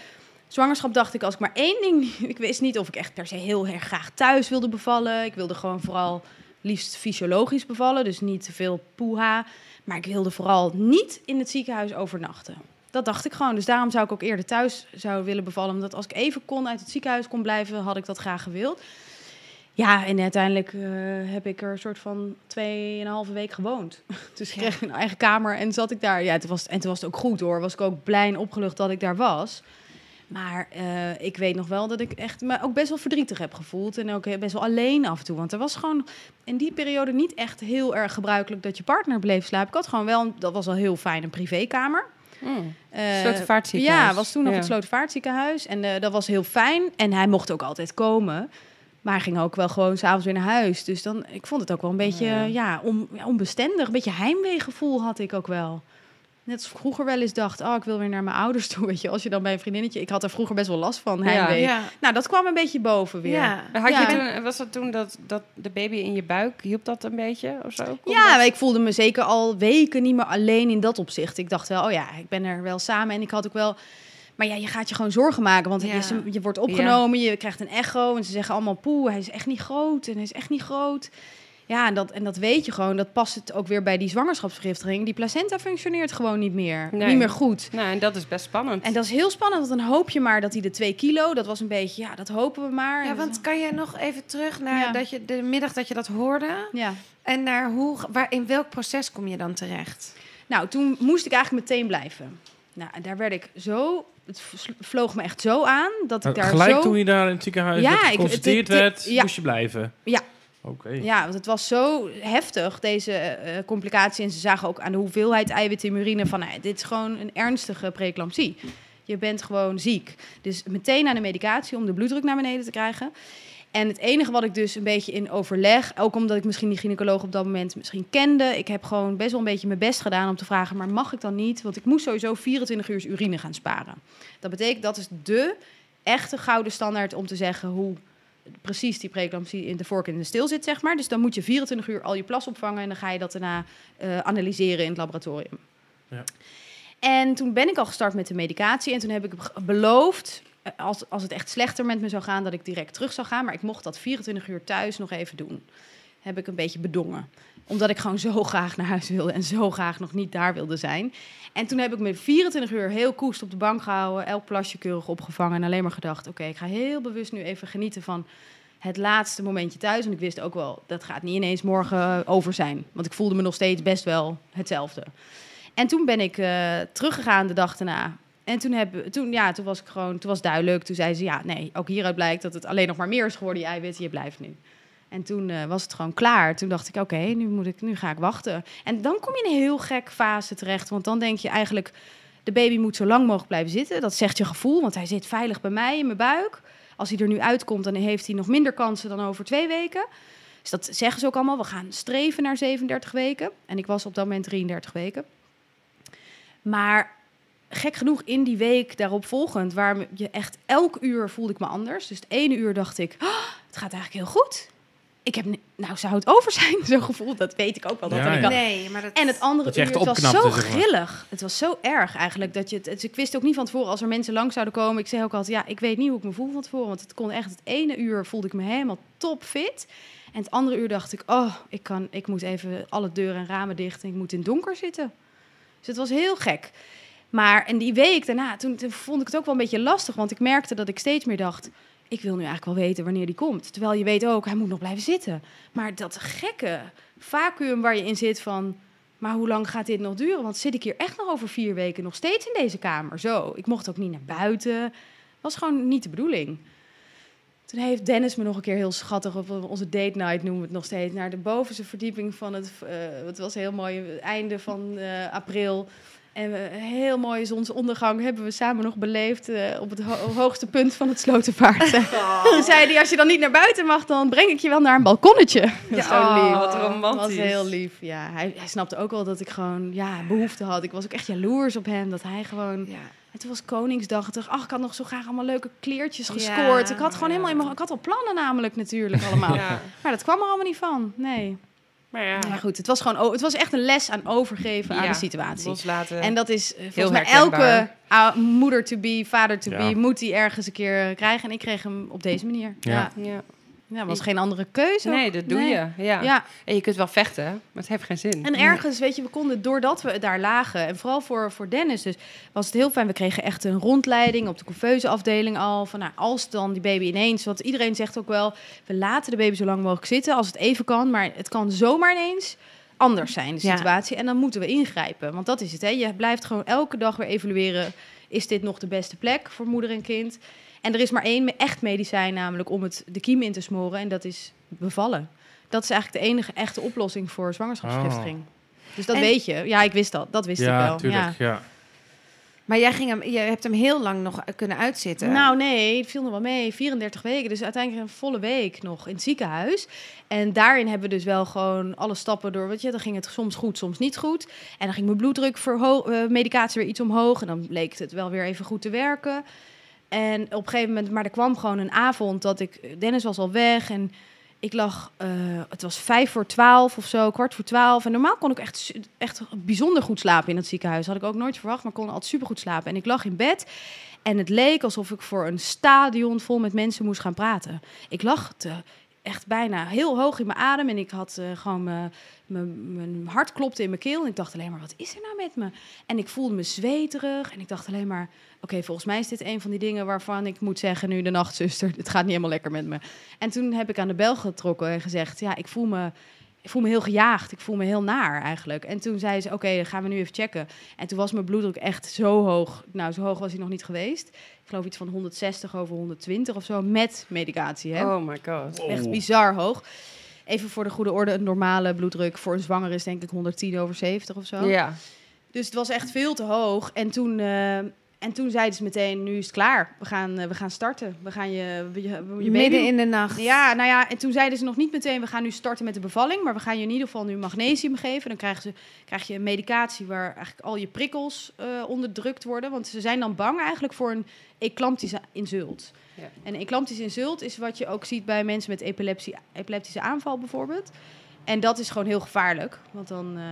zwangerschap dacht ik, als ik maar één ding... *laughs* Ik wist niet of ik echt per se heel erg graag thuis wilde bevallen. Ik wilde gewoon vooral liefst fysiologisch bevallen. Dus niet te veel poeha. Maar ik wilde vooral niet in het ziekenhuis overnachten. Dat dacht ik gewoon. Dus daarom zou ik ook eerder thuis zou willen bevallen. Omdat als ik even kon uit het ziekenhuis kon blijven, had ik dat graag gewild. Ja, en uiteindelijk eh, heb ik er een soort van tweeënhalve week gewoond. *laughs* Dus ik kreeg een eigen kamer en zat ik daar. Ja, het was, en toen was het ook goed hoor. Was ik ook blij en opgelucht dat ik daar was. Maar eh, ik weet nog wel dat ik echt me ook best wel verdrietig heb gevoeld. En ook best wel alleen af en toe. Want er was gewoon in die periode niet echt heel erg gebruikelijk dat je partner bleef slapen. Ik had gewoon wel, dat was wel heel fijn, een privékamer. Mm. Ja, was toen nog Ja. het Slotervaartziekenhuis. En dat was heel fijn. En hij mocht ook altijd komen. Maar hij ging ook wel gewoon s'avonds weer naar huis. Dus dan, ik vond het ook wel een beetje Ja. ja. on- ja, onbestendig. Een beetje heimweegevoel had ik ook wel. Net als vroeger wel eens dacht, oh, ik wil weer naar mijn ouders toe. *laughs* Weet je, als je dan bij een vriendinnetje... Ik had er vroeger best wel last van, heimwee. Ja. Nou, dat kwam een beetje boven weer. Ja. Had Ja. je toen, was dat toen dat, dat de baby in je buik, hielp dat een beetje of zo? Ja, dat? ik voelde me zeker al weken niet meer alleen in dat opzicht. Ik dacht wel, oh ja, ik ben er wel samen. En ik had ook wel... Maar ja, je gaat je gewoon zorgen maken. Want Ja. je, je wordt opgenomen, je krijgt een echo. En ze zeggen allemaal, poeh, hij is echt niet groot. En hij is echt niet groot. Ja, en dat, en dat weet je gewoon. Dat past het ook weer bij die zwangerschapsvergiftiging. Die placenta functioneert gewoon niet meer. Nee. Niet meer goed. Nou, en dat is best spannend. En dat is heel spannend, want dan hoop je maar dat hij de twee kilo... Dat was een beetje, ja, dat hopen we maar. Ja, want kan je nog even terug naar Ja. dat je, de middag dat je dat hoorde? Ja. En naar hoe, waar, in welk proces kom je dan terecht? Nou, toen moest ik eigenlijk meteen blijven. Nou, en daar werd ik zo... Het vloog me echt zo aan dat ik daar Nou, Gelijk zo... toen je daar in het ziekenhuis Ja, geconstateerd werd, ja. moest je blijven? Ja. Oké. Ja, want het was zo heftig, deze eh, complicatie. En ze zagen ook aan de hoeveelheid eiwitten in urine van... Nou, dit is gewoon een ernstige preeclampsie. Je bent gewoon ziek. Dus meteen aan de medicatie om de bloeddruk naar beneden te krijgen. En het enige wat ik dus een beetje in overleg... ook omdat ik misschien die gynaecoloog op dat moment misschien kende... ik heb gewoon best wel een beetje mijn best gedaan om te vragen... maar mag ik dan niet? Want ik moest sowieso 24 uur urine gaan sparen. Dat betekent, dat is de echte gouden standaard om te zeggen... hoe precies die preeclampsie in de vork in de stil zit, zeg maar. Dus dan moet je 24 uur al je plas opvangen... en dan ga je dat daarna eh, analyseren in het laboratorium. Ja. En toen ben ik al gestart met de medicatie. En toen heb ik beloofd, als, als het echt slechter met me zou gaan, dat ik direct terug zou gaan. Maar ik mocht dat 24 uur thuis nog even doen. Heb ik een beetje bedongen. Omdat ik gewoon zo *laughs* graag naar huis wilde en zo graag nog niet daar wilde zijn. En toen heb ik me 24 uur heel koest op de bank gehouden. Elk plasje keurig opgevangen. En alleen maar gedacht, oké, ik ga heel bewust nu even genieten van het laatste momentje thuis. Want ik wist ook wel, dat gaat niet ineens morgen over zijn. Want ik voelde me nog steeds best wel hetzelfde. En toen ben ik eh, teruggegaan de dag daarna. En toen, toen, ja, toen was ik gewoon, toen was duidelijk. Toen zei ze, ja, nee, ook hieruit blijkt dat het alleen nog maar meer is geworden, die eiwitten. Je blijft nu. En toen eh, was het gewoon klaar. Toen dacht ik, oké, nu moet ik, nu ga ik wachten. En dan kom je in een heel gek fase terecht. Want dan denk je eigenlijk, de baby moet zo lang mogelijk blijven zitten. Dat zegt je gevoel, want hij zit veilig bij mij in mijn buik. Als hij er nu uitkomt, dan heeft hij nog minder kansen dan over twee weken. Dus dat zeggen ze ook allemaal. We gaan streven naar 37 weken. En ik was op dat moment 33 weken. Maar gek genoeg in die week daarop volgend, waar je echt elk uur voelde ik me anders. Dus het ene uur dacht ik, "Ah, het gaat eigenlijk heel goed. Ik heb, nou zou het over zijn, *laughs* zo'n gevoel. Dat weet ik ook wel. Dat Ja, ja. al- Nee, maar dat... en het andere uur, het was zo zeg maar. grillig. Het was zo erg eigenlijk. Dat je het, het- ik wist ook niet van tevoren als er mensen lang zouden komen. Ik zei ook altijd, ja, ik weet niet hoe ik me voel van tevoren. Want het kon echt, het ene uur voelde ik me helemaal topfit. En het andere uur dacht ik, oh, ik, kan, ik moet even alle deuren en ramen dicht. En ik moet in het donker zitten. Dus het was heel gek. Maar en die week daarna, toen, vond ik het ook wel een beetje lastig. Want ik merkte dat ik steeds meer dacht... ik wil nu eigenlijk wel weten wanneer die komt. Terwijl je weet ook, hij moet nog blijven zitten. Maar dat gekke vacuüm waar je in zit van... maar hoe lang gaat dit nog duren? Want zit ik hier echt nog over vier weken nog steeds in deze kamer? Zo, ik mocht ook niet naar buiten. was gewoon niet de bedoeling. Toen heeft Dennis me nog een keer heel schattig, op onze date night noemen we het nog steeds, naar de bovenste verdieping van het, eh, het was heel mooi, einde van eh, april. En we, een heel mooie zonsondergang hebben we samen nog beleefd eh, op het ho- hoogste punt van het Slotenvaart. *laughs* *laughs* Toen zei hij, als je dan niet naar buiten mag, dan breng ik je wel naar een balkonnetje. Dat is zo oh, lief. wat romantisch. was heel lief, ja. Hij, hij snapte ook wel dat ik gewoon ja, behoefte had. Ik was ook echt jaloers op hem, dat hij gewoon... Ja. En toen was Koningsdag. Ik dacht, ach, ik had nog zo graag allemaal leuke kleertjes Ja, gescoord. ik had gewoon ja. helemaal. Ik had al plannen namelijk natuurlijk allemaal. Ja. Maar dat kwam er allemaal niet van, nee. Maar ja, Maar goed, het was gewoon... Het was echt een les aan overgeven aan de situatie. loslaten. En dat is eh, Heel volgens mij herkenbaar. elke moeder to be, vader to Ja. be, moet die ergens een keer eh, krijgen. En ik kreeg hem op deze manier. Ja. Ja, ja. was geen andere keuze. ook. Nee, dat doe Nee. je. Ja. Ja, En je kunt wel vechten, maar het heeft geen zin. En ergens, weet je, we konden, doordat we daar lagen, en vooral voor, voor Dennis dus, was het heel fijn. We kregen echt een rondleiding op de couveuse afdeling al. Van nou, als dan die baby ineens, want iedereen zegt ook wel, we laten de baby zo lang mogelijk zitten als het even kan. Maar het kan zomaar ineens anders zijn, de Ja. situatie. En dan moeten we ingrijpen. Want dat is het, hè. Je blijft gewoon elke dag weer evalueren, is dit nog de beste plek voor moeder en kind? En er is maar één echt medicijn, namelijk om het de kiem in te smoren. En dat is bevallen. Dat is eigenlijk de enige echte oplossing voor zwangerschapsvergiftiging. Dus dat En- weet je. Ja, ik wist dat. Dat wist ik wel. tuurlijk. Ja. Ja. Maar jij ging hem, je hebt hem heel lang nog kunnen uitzitten. Nou nee, het viel nog wel mee. 34 weken, dus uiteindelijk een volle week nog in het ziekenhuis. En daarin hebben we dus wel gewoon alle stappen door. Weet je, dan ging het soms goed, soms niet goed. En dan ging mijn bloeddruk eh, medicatie weer iets omhoog. En dan bleek het wel weer even goed te werken. En op een gegeven moment, maar er kwam gewoon een avond dat ik, Dennis was al weg en ik lag, eh, het was vijf voor twaalf of zo, kwart voor twaalf. En normaal kon ik echt, echt bijzonder goed slapen in het ziekenhuis. Had ik ook nooit verwacht, maar kon altijd super goed slapen. En ik lag in bed en het leek alsof ik voor een stadion vol met mensen moest gaan praten. Ik lag te, echt bijna heel hoog in mijn adem en ik had eh, gewoon mijn, hart klopte in mijn keel. En ik dacht alleen maar, wat is er nou met me? En ik voelde me zweterig en ik dacht alleen maar, oké, volgens mij is dit een van die dingen waarvan ik moet zeggen nu de nachtzuster, het gaat niet helemaal lekker met me. En toen heb ik aan de bel getrokken en gezegd, ja, ik voel me, ik voel me heel gejaagd, ik voel me heel naar eigenlijk. En toen zei ze, oké, dan gaan we nu even checken. En toen was mijn bloeddruk echt zo hoog. Nou, zo hoog was hij nog niet geweest. Ik geloof iets van 160 over 120 of zo, met medicatie. Hè? Oh my god. Echt bizar hoog. Even voor de goede orde, een normale bloeddruk voor een zwanger is denk ik 110 over 70 of zo. Ja. Dus het was echt veel te hoog. En toen, eh, en toen zeiden ze meteen, nu is het klaar. We gaan, eh, we gaan starten. We gaan je, je. Midden in de nacht. Ja, nou ja, en toen zeiden ze nog niet meteen, we gaan nu starten met de bevalling. Maar we gaan je in ieder geval nu magnesium geven. Dan krijgen ze, krijg je een medicatie waar eigenlijk al je prikkels eh, onderdrukt worden. Want ze zijn dan bang eigenlijk voor een eclamptische insult. Ja. En een eclamptische insult is wat je ook ziet bij mensen met epilepsie, epileptische aanval bijvoorbeeld. En dat is gewoon heel gevaarlijk. Want dan, eh,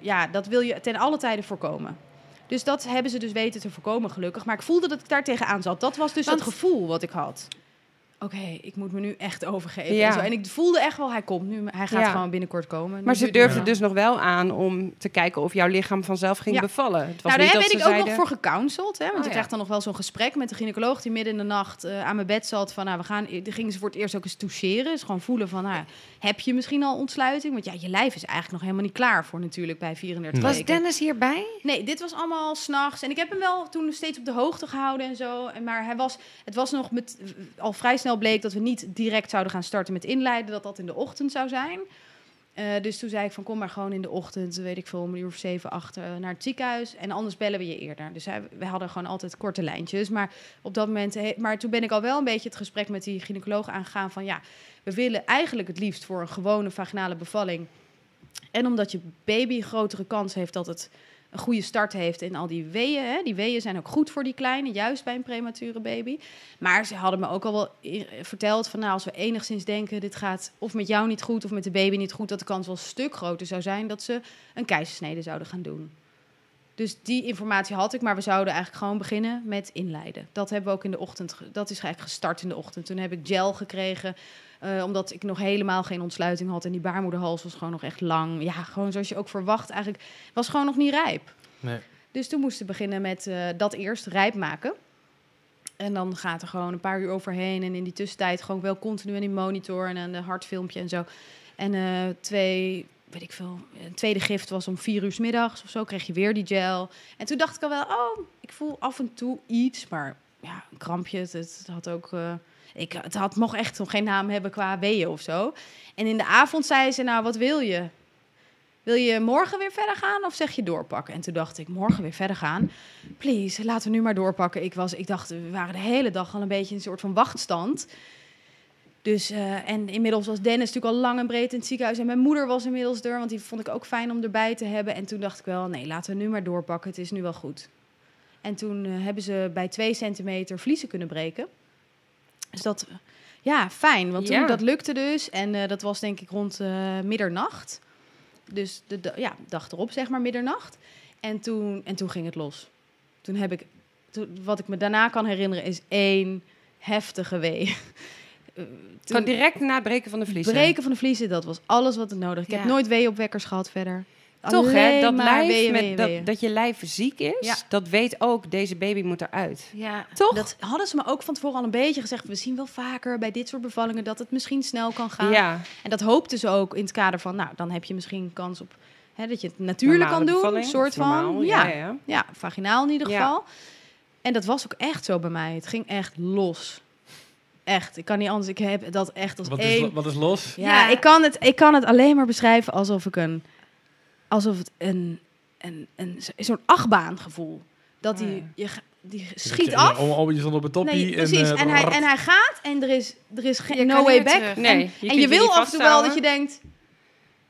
ja, dat wil je ten alle tijden voorkomen. Dus dat hebben ze dus weten te voorkomen, gelukkig. Maar ik voelde dat ik daar tegenaan zat. Dat was dus Want- het gevoel wat ik had. Oké, ik moet me nu echt overgeven. Ja. En, zo. en ik voelde echt wel, hij komt nu. Hij gaat Ja. gewoon binnenkort komen. Maar ze Ja. dus nog wel aan om te kijken of jouw lichaam vanzelf ging Ja. bevallen. Het was nou, niet daar dat ben ze ik ook zeiden... nog voor gecounseld. Hè? Want Oh, ik ja. krijg dan nog wel zo'n gesprek met de gynaecoloog die midden in de nacht eh, aan mijn bed zat. Van, nou, we gaan, dan gingen ze voor het eerst ook eens toucheren. Dus gewoon voelen van, nou, heb je misschien al ontsluiting? Want ja, je lijf is eigenlijk nog helemaal niet klaar voor natuurlijk bij 34 Nee. Was weken. Dennis hierbij? Nee, dit was allemaal s'nachts. En ik heb hem wel toen steeds op de hoogte gehouden en zo. En maar hij was, het was nog met, al vrij snel bleek dat we niet direct zouden gaan starten met inleiden. Dat dat in de ochtend zou zijn. Eh, dus toen zei ik van kom maar gewoon in de ochtend, weet ik veel, om een uur of zeven, acht eh, naar het ziekenhuis. En anders bellen we je eerder. Dus we hadden gewoon altijd korte lijntjes. Maar op dat moment, maar toen ben ik al wel een beetje het gesprek met die gynaecoloog aangegaan van ja, we willen eigenlijk het liefst voor een gewone vaginale bevalling. En omdat je baby grotere kans heeft dat het een goede start heeft in al die weeën. Hè. Die weeën zijn ook goed voor die kleine, juist bij een premature baby. Maar ze hadden me ook al wel verteld van... nou, als we enigszins denken, dit gaat of met jou niet goed... of met de baby niet goed, dat de kans wel een stuk groter zou zijn... dat ze een keizersnede zouden gaan doen. Dus die informatie had ik, maar we zouden eigenlijk gewoon beginnen met inleiden. Dat hebben we ook in de ochtend, dat is eigenlijk gestart in de ochtend. Toen heb ik gel gekregen, eh, omdat ik nog helemaal geen ontsluiting had. En die baarmoederhals was gewoon nog echt lang. Ja, gewoon zoals je ook verwacht. Eigenlijk was gewoon nog niet rijp. Nee. Dus toen moesten we beginnen met eh, dat eerst rijp maken. En dan gaat er gewoon een paar uur overheen. En in die tussentijd gewoon wel continu aan die monitor en de hartfilmpje en zo. En eh, twee, weet ik veel, een tweede gift was om vier uur 's middags of zo. Kreeg je weer die gel. En toen dacht ik al wel, oh, ik voel af en toe iets. Maar ja, een krampje, het, het had ook... ik, het had, mocht echt nog geen naam hebben qua weeën of zo. En in de avond zei ze, nou, wat wil je? Wil je morgen weer verder gaan of zeg je doorpakken? En toen dacht ik, morgen weer verder gaan. Please, laten we nu maar doorpakken. Ik, was, ik dacht, we waren de hele dag al een beetje in een soort van wachtstand. Dus, eh, en inmiddels was Dennis natuurlijk al lang en breed in het ziekenhuis. En mijn moeder was inmiddels er, want die vond ik ook fijn om erbij te hebben. En toen dacht ik wel, nee, laten we nu maar doorpakken. Het is nu wel goed. En toen eh, hebben ze bij twee centimeter vliezen kunnen breken. Dus dat, ja, fijn. Want toen, Ja. dat lukte dus. En eh, dat was denk ik rond eh, middernacht. Dus de, de- ja, dag erop, zeg maar, middernacht. En toen, en toen ging het los. Toen heb ik, toen- wat ik me daarna kan herinneren, is één heftige wee. *laughs* Eh, toen- direct na het breken van de vliezen. breken van de vliezen, dat was alles wat het nodig. Ik heb nooit weeopwekkers gehad verder. Toch hè, dat lijf, weeën, met, weeën, dat, weeën. dat je lijf ziek is, Ja. dat weet ook, deze baby moet eruit. Ja. Toch? Dat hadden ze me ook van tevoren al een beetje gezegd. We zien wel vaker bij dit soort bevallingen dat het misschien snel kan gaan. ja. En dat hoopten ze ook in het kader van, nou, dan heb je misschien kans op hè, dat je het natuurlijk Normale kan doen. Een soort van, normaal, ja, ja, ja. ja, vaginaal in ieder Ja. geval. En dat was ook echt zo bij mij. Het ging echt los. Echt, ik kan niet anders. Ik heb dat echt als Wat is, één. wat is los? Ja, Ja. Ik, kan het, ik kan het alleen maar beschrijven alsof ik een, alsof het een, een, een, zo'n achtbaangevoel. Dat die, Oh, ja. je, die schiet af. Om, om, je stond op een toppie. Nee, precies. En, En, eh, hij, rrrt. en hij gaat en er is, er is geen no way back. terug. Nee, en je en kunt je je wil af en toe wel dat je denkt...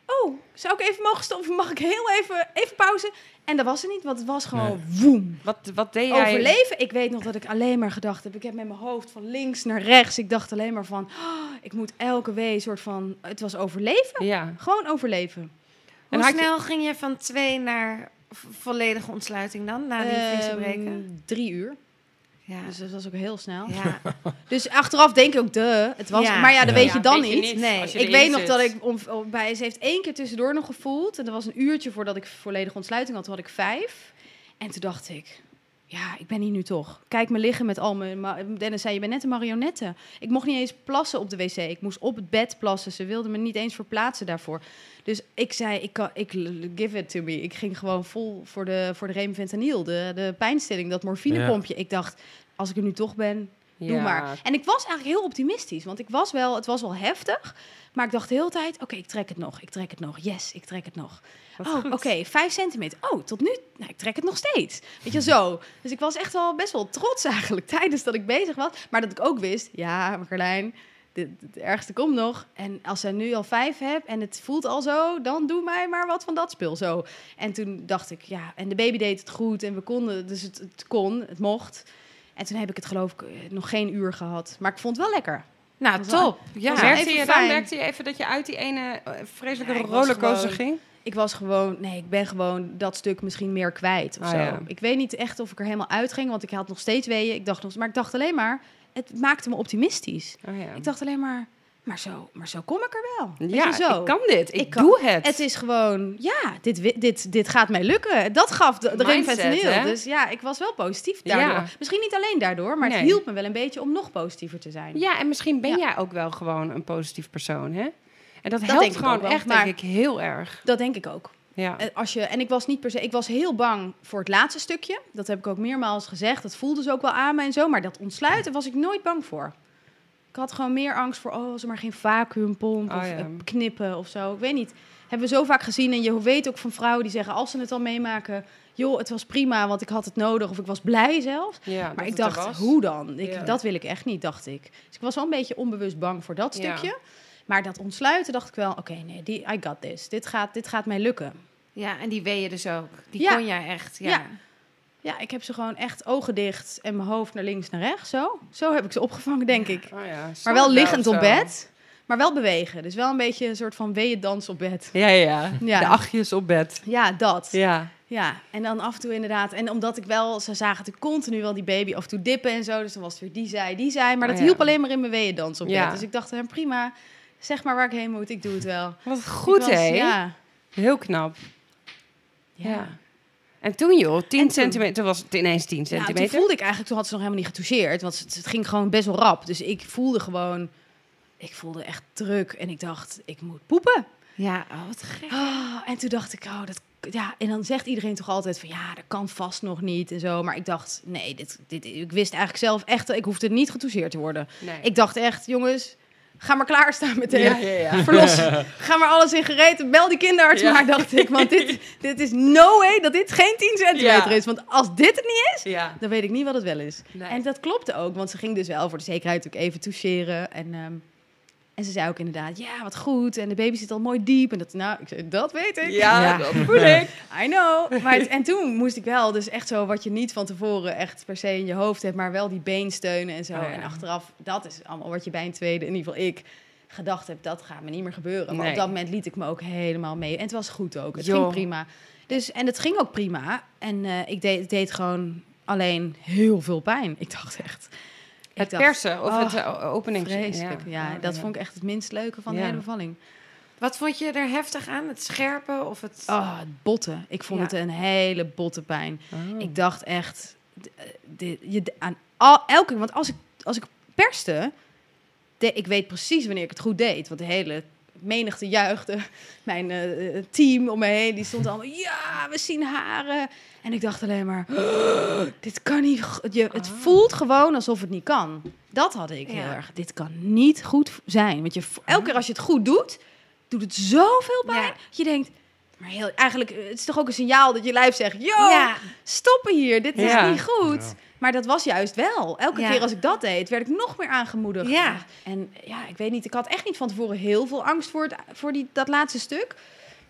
Oh, zou ik even mogen stoppen? Mag ik heel even, even pauze? En dat was het niet, want het was gewoon woem. Wat, wat deed jij? Overleven. Ik weet nog dat ik alleen maar gedacht heb. Ik heb met mijn hoofd van links naar rechts. Ik dacht alleen maar van... oh, ik moet elke wee soort van... Het was overleven. Ja. Gewoon overleven. En Hoe je- snel ging je van twee naar volledige ontsluiting dan, na die Ehm, breken? drie uur. Ja. Dus dat was ook heel snel. ja. *laughs* Dus achteraf denk ik ook, de. Het was, Ja. Maar ja, dat Ja. weet je dan weet je niet. niet, Nee. Ik weet nog zit. dat ik om, om- bij, ze heeft één keer tussendoor nog gevoeld. En dat was een uurtje voordat ik volledige ontsluiting had. Toen had ik vijf. En toen dacht ik, ja, ik ben hier nu toch. Kijk me liggen met al mijn... Dennis zei, je bent net een marionette. Ik mocht niet eens plassen op de wc. Ik moest op het bed plassen. Ze wilden me niet eens verplaatsen daarvoor. Dus ik zei, ik, kan, ik give it to me. Ik ging gewoon vol voor de, voor de remfentanyl. De, de pijnstilling, dat morfinepompje. Ik dacht, als ik er nu toch ben, Doe maar. En ik was eigenlijk heel optimistisch, want ik was wel, het was wel heftig, maar ik dacht de hele tijd, oké, ik trek het nog, ik trek het nog, yes, ik trek het nog. Wat oh, oké, vijf centimeter. Oh, tot nu, nou, ik trek het nog steeds. Weet je, zo. Dus ik was echt wel best wel trots eigenlijk *laughs* tijdens dat ik bezig was, maar dat ik ook wist, ja, Carlijn, dit- het ergste komt nog. En als zij nu al vijf heb en het voelt al zo, dan doe mij maar wat van dat spul zo. En toen dacht ik, ja, en de baby deed het goed en we konden, dus het, het kon, het mocht. En toen heb ik het geloof ik eh, nog geen uur gehad. Maar ik vond het wel lekker. Nou, was top. wel- Ja. Merkte je dan merkte je even dat je uit die ene eh, vreselijke Ja, rollercoaster ging? Ik was gewoon, nee, ik ben gewoon dat stuk misschien meer kwijt of Ah, zo. ja. Ik weet niet echt of ik er helemaal uitging, want ik had nog steeds weeën. Ik dacht nog, maar ik dacht alleen maar, het maakte me optimistisch. Oh, ja. Ik dacht alleen maar, maar zo, maar zo kom ik er wel. Ja, zo. ik kan dit. Ik, Ik kan- doe het. Het is gewoon, ja, dit, dit, dit gaat mij lukken. Dat gaf de, de? Dus ja, ik was wel positief daardoor. Ja. Misschien niet alleen daardoor, maar het hielp me wel een beetje om nog positiever te zijn. Ja, en misschien ben Ja. jij ook wel gewoon een positief persoon, hè? En dat, helpt gewoon wel, echt, denk ik, heel erg. Dat denk ik ook. Ja. Eh, Als je, en ik was niet per se, ik was heel bang voor het laatste stukje. Dat heb ik ook meermaals gezegd. Dat voelde ze ook wel aan me en zo. Maar dat ontsluiten was ik nooit bang voor. Ik had gewoon meer angst voor, oh, als er maar geen vacuümpomp Oh, of ja. eh, knippen of zo. Ik weet niet. Hebben we zo vaak gezien. En je weet ook van vrouwen die zeggen, als ze het al meemaken, joh, het was prima, want ik had het nodig. Of ik was blij zelfs. ja, Maar ik dacht, hoe dan? Ik, Ja. Dat wil ik echt niet, dacht ik. Dus ik was wel een beetje onbewust bang voor dat Ja. stukje. Maar dat ontsluiten dacht ik wel, oké, nee, die, I got this. Dit gaat, dit gaat mij lukken. Ja, en die weeën dus ook. Die Ja. kon jij echt. Ja. Ja. Ik heb ze gewoon echt ogen dicht en mijn hoofd naar links, naar rechts. Zo, zo heb ik ze opgevangen, denk ik. Oh ja, Maar wel liggend op bed, maar wel bewegen. Dus wel een beetje een soort van weeëndans op bed. Ja, ja, ja. De achtjes op bed. Ja, dat. Ja. Ja, en dan af en toe inderdaad. En omdat ik wel, ze zagen natuurlijk continu wel die baby af en toe dippen en zo. Dus dan was het weer die zij, die zij. Maar dat Oh ja. hielp alleen maar in mijn weeëndans op Ja. bed. Dus ik dacht, hè, prima, zeg maar waar ik heen moet, ik doe het wel. Wat goed, was- hè? Ja. Heel knap. Ja. En toen, joh, 10 En toen- centimeter, toen was het ineens 10 Nou, centimeter. toen voelde ik eigenlijk, toen had ze nog helemaal niet getoucheerd. Want het, het ging gewoon best wel rap. Dus ik voelde gewoon, ik voelde echt druk. En ik dacht, ik moet poepen. Ja, oh, wat gek. Ah, en toen dacht ik, oh, dat, ja. En dan zegt iedereen toch altijd van, ja, dat kan vast nog niet en zo. Maar ik dacht, nee, dit, dit, ik wist eigenlijk zelf echt, ik hoefde niet getoucheerd te worden. Nee. Ik dacht echt, jongens, ga maar klaarstaan meteen. Ja, ja, ja. Verlos, *laughs* ga maar alles in gereed. Bel die kinderarts maar, dacht ik. Want dit, *laughs* dit is no way dat dit geen 10 centimeter is. Want als dit het niet is, dan weet ik niet wat het wel is. Nee. En dat klopte ook, want ze ging dus wel voor de zekerheid ook even toucheren. En, ehm, en ze zei ook inderdaad, ja, wat goed. En de baby zit al mooi diep. En dat, nou, ik zei, dat weet ik. Ja, Ja. dat *laughs* voel ik. I know. Maar het- en toen moest ik wel, dus echt zo wat je niet van tevoren echt per se in je hoofd hebt, maar wel die beensteunen en zo. Oh ja. En achteraf, dat is allemaal wat je bij een tweede, in ieder geval ik, gedacht heb, dat gaat me niet meer gebeuren. Maar Nee. op dat moment liet ik me ook helemaal mee. En het was goed ook. Het ging prima. Dus, en het ging ook prima. En eh, ik deed, het deed gewoon alleen heel veel pijn. Ik dacht echt. Het dacht, persen of oh, het uh, opening. Vreselijk. Ja, dat vond ik echt het minst leuke van de hele bevalling. Wat vond je er heftig aan? Het scherpen of het... Oh, het botten. Ik vond het een hele botte pijn. Oh. Ik dacht echt, eh, dit, je, aan al, elke, want als ik, als ik perste, de, ik weet precies wanneer ik het goed deed. Want de hele menigte juichte. Mijn eh, eh, team om me heen, die stond allemaal, ja, we zien haren. En ik dacht alleen maar, "Oh, dit kan niet. Je, het voelt gewoon alsof het niet kan. Dat had ik heel erg. Dit kan niet goed zijn. Want je, elke keer als je het goed doet, doet het zoveel pijn. Ja. Dat je denkt, maar heel, eigenlijk, eh, het is toch ook een signaal dat je lijf zegt, yo, Ja. stoppen hier, dit is Ja. niet goed. Ja. Maar dat was juist wel. Elke Ja. keer als ik dat deed, werd ik nog meer aangemoedigd. Ja. En ja, ik weet niet, ik had echt niet van tevoren heel veel angst voor, het, voor die, dat laatste stuk.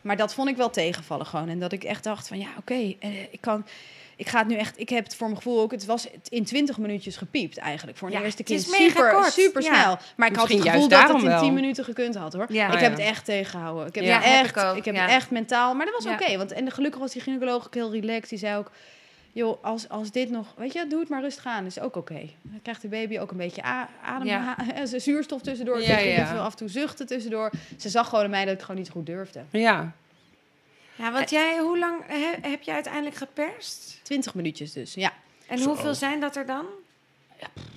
Maar dat vond ik wel tegenvallen gewoon. En dat ik echt dacht van, ja, oké, eh, ik kan... Ik ga het nu echt, ik heb het voor mijn gevoel ook, het was in 20 minuutjes gepiept eigenlijk. Voor een Ja, eerste het is kind. mega super, kort. super Ja. snel. Maar ik had het gevoel dat het in wel. 10 minuten gekund had hoor. Ja. ik Oh, heb ja. het echt tegengehouden. Ik heb, Ja, het, heb echt, ik ook, ik heb ja. het echt mentaal. Maar dat was Ja. oké. want en gelukkig was die gynaecoloog ook heel relaxed. Die zei ook, joh, als, als dit nog, weet je, doe het maar rustig aan. Is ook oké. Dan krijgt de baby ook een beetje adem, Ja. *laughs* eh, zuurstof tussendoor. Ja, Ja, ja. Veel af en toe zuchten tussendoor. Ze zag gewoon aan mij dat ik gewoon niet goed durfde. Ja. Ja, want jij, hoe lang he- heb je uiteindelijk geperst? 20 minuutjes dus, ja. En Zo. hoeveel zijn dat er dan?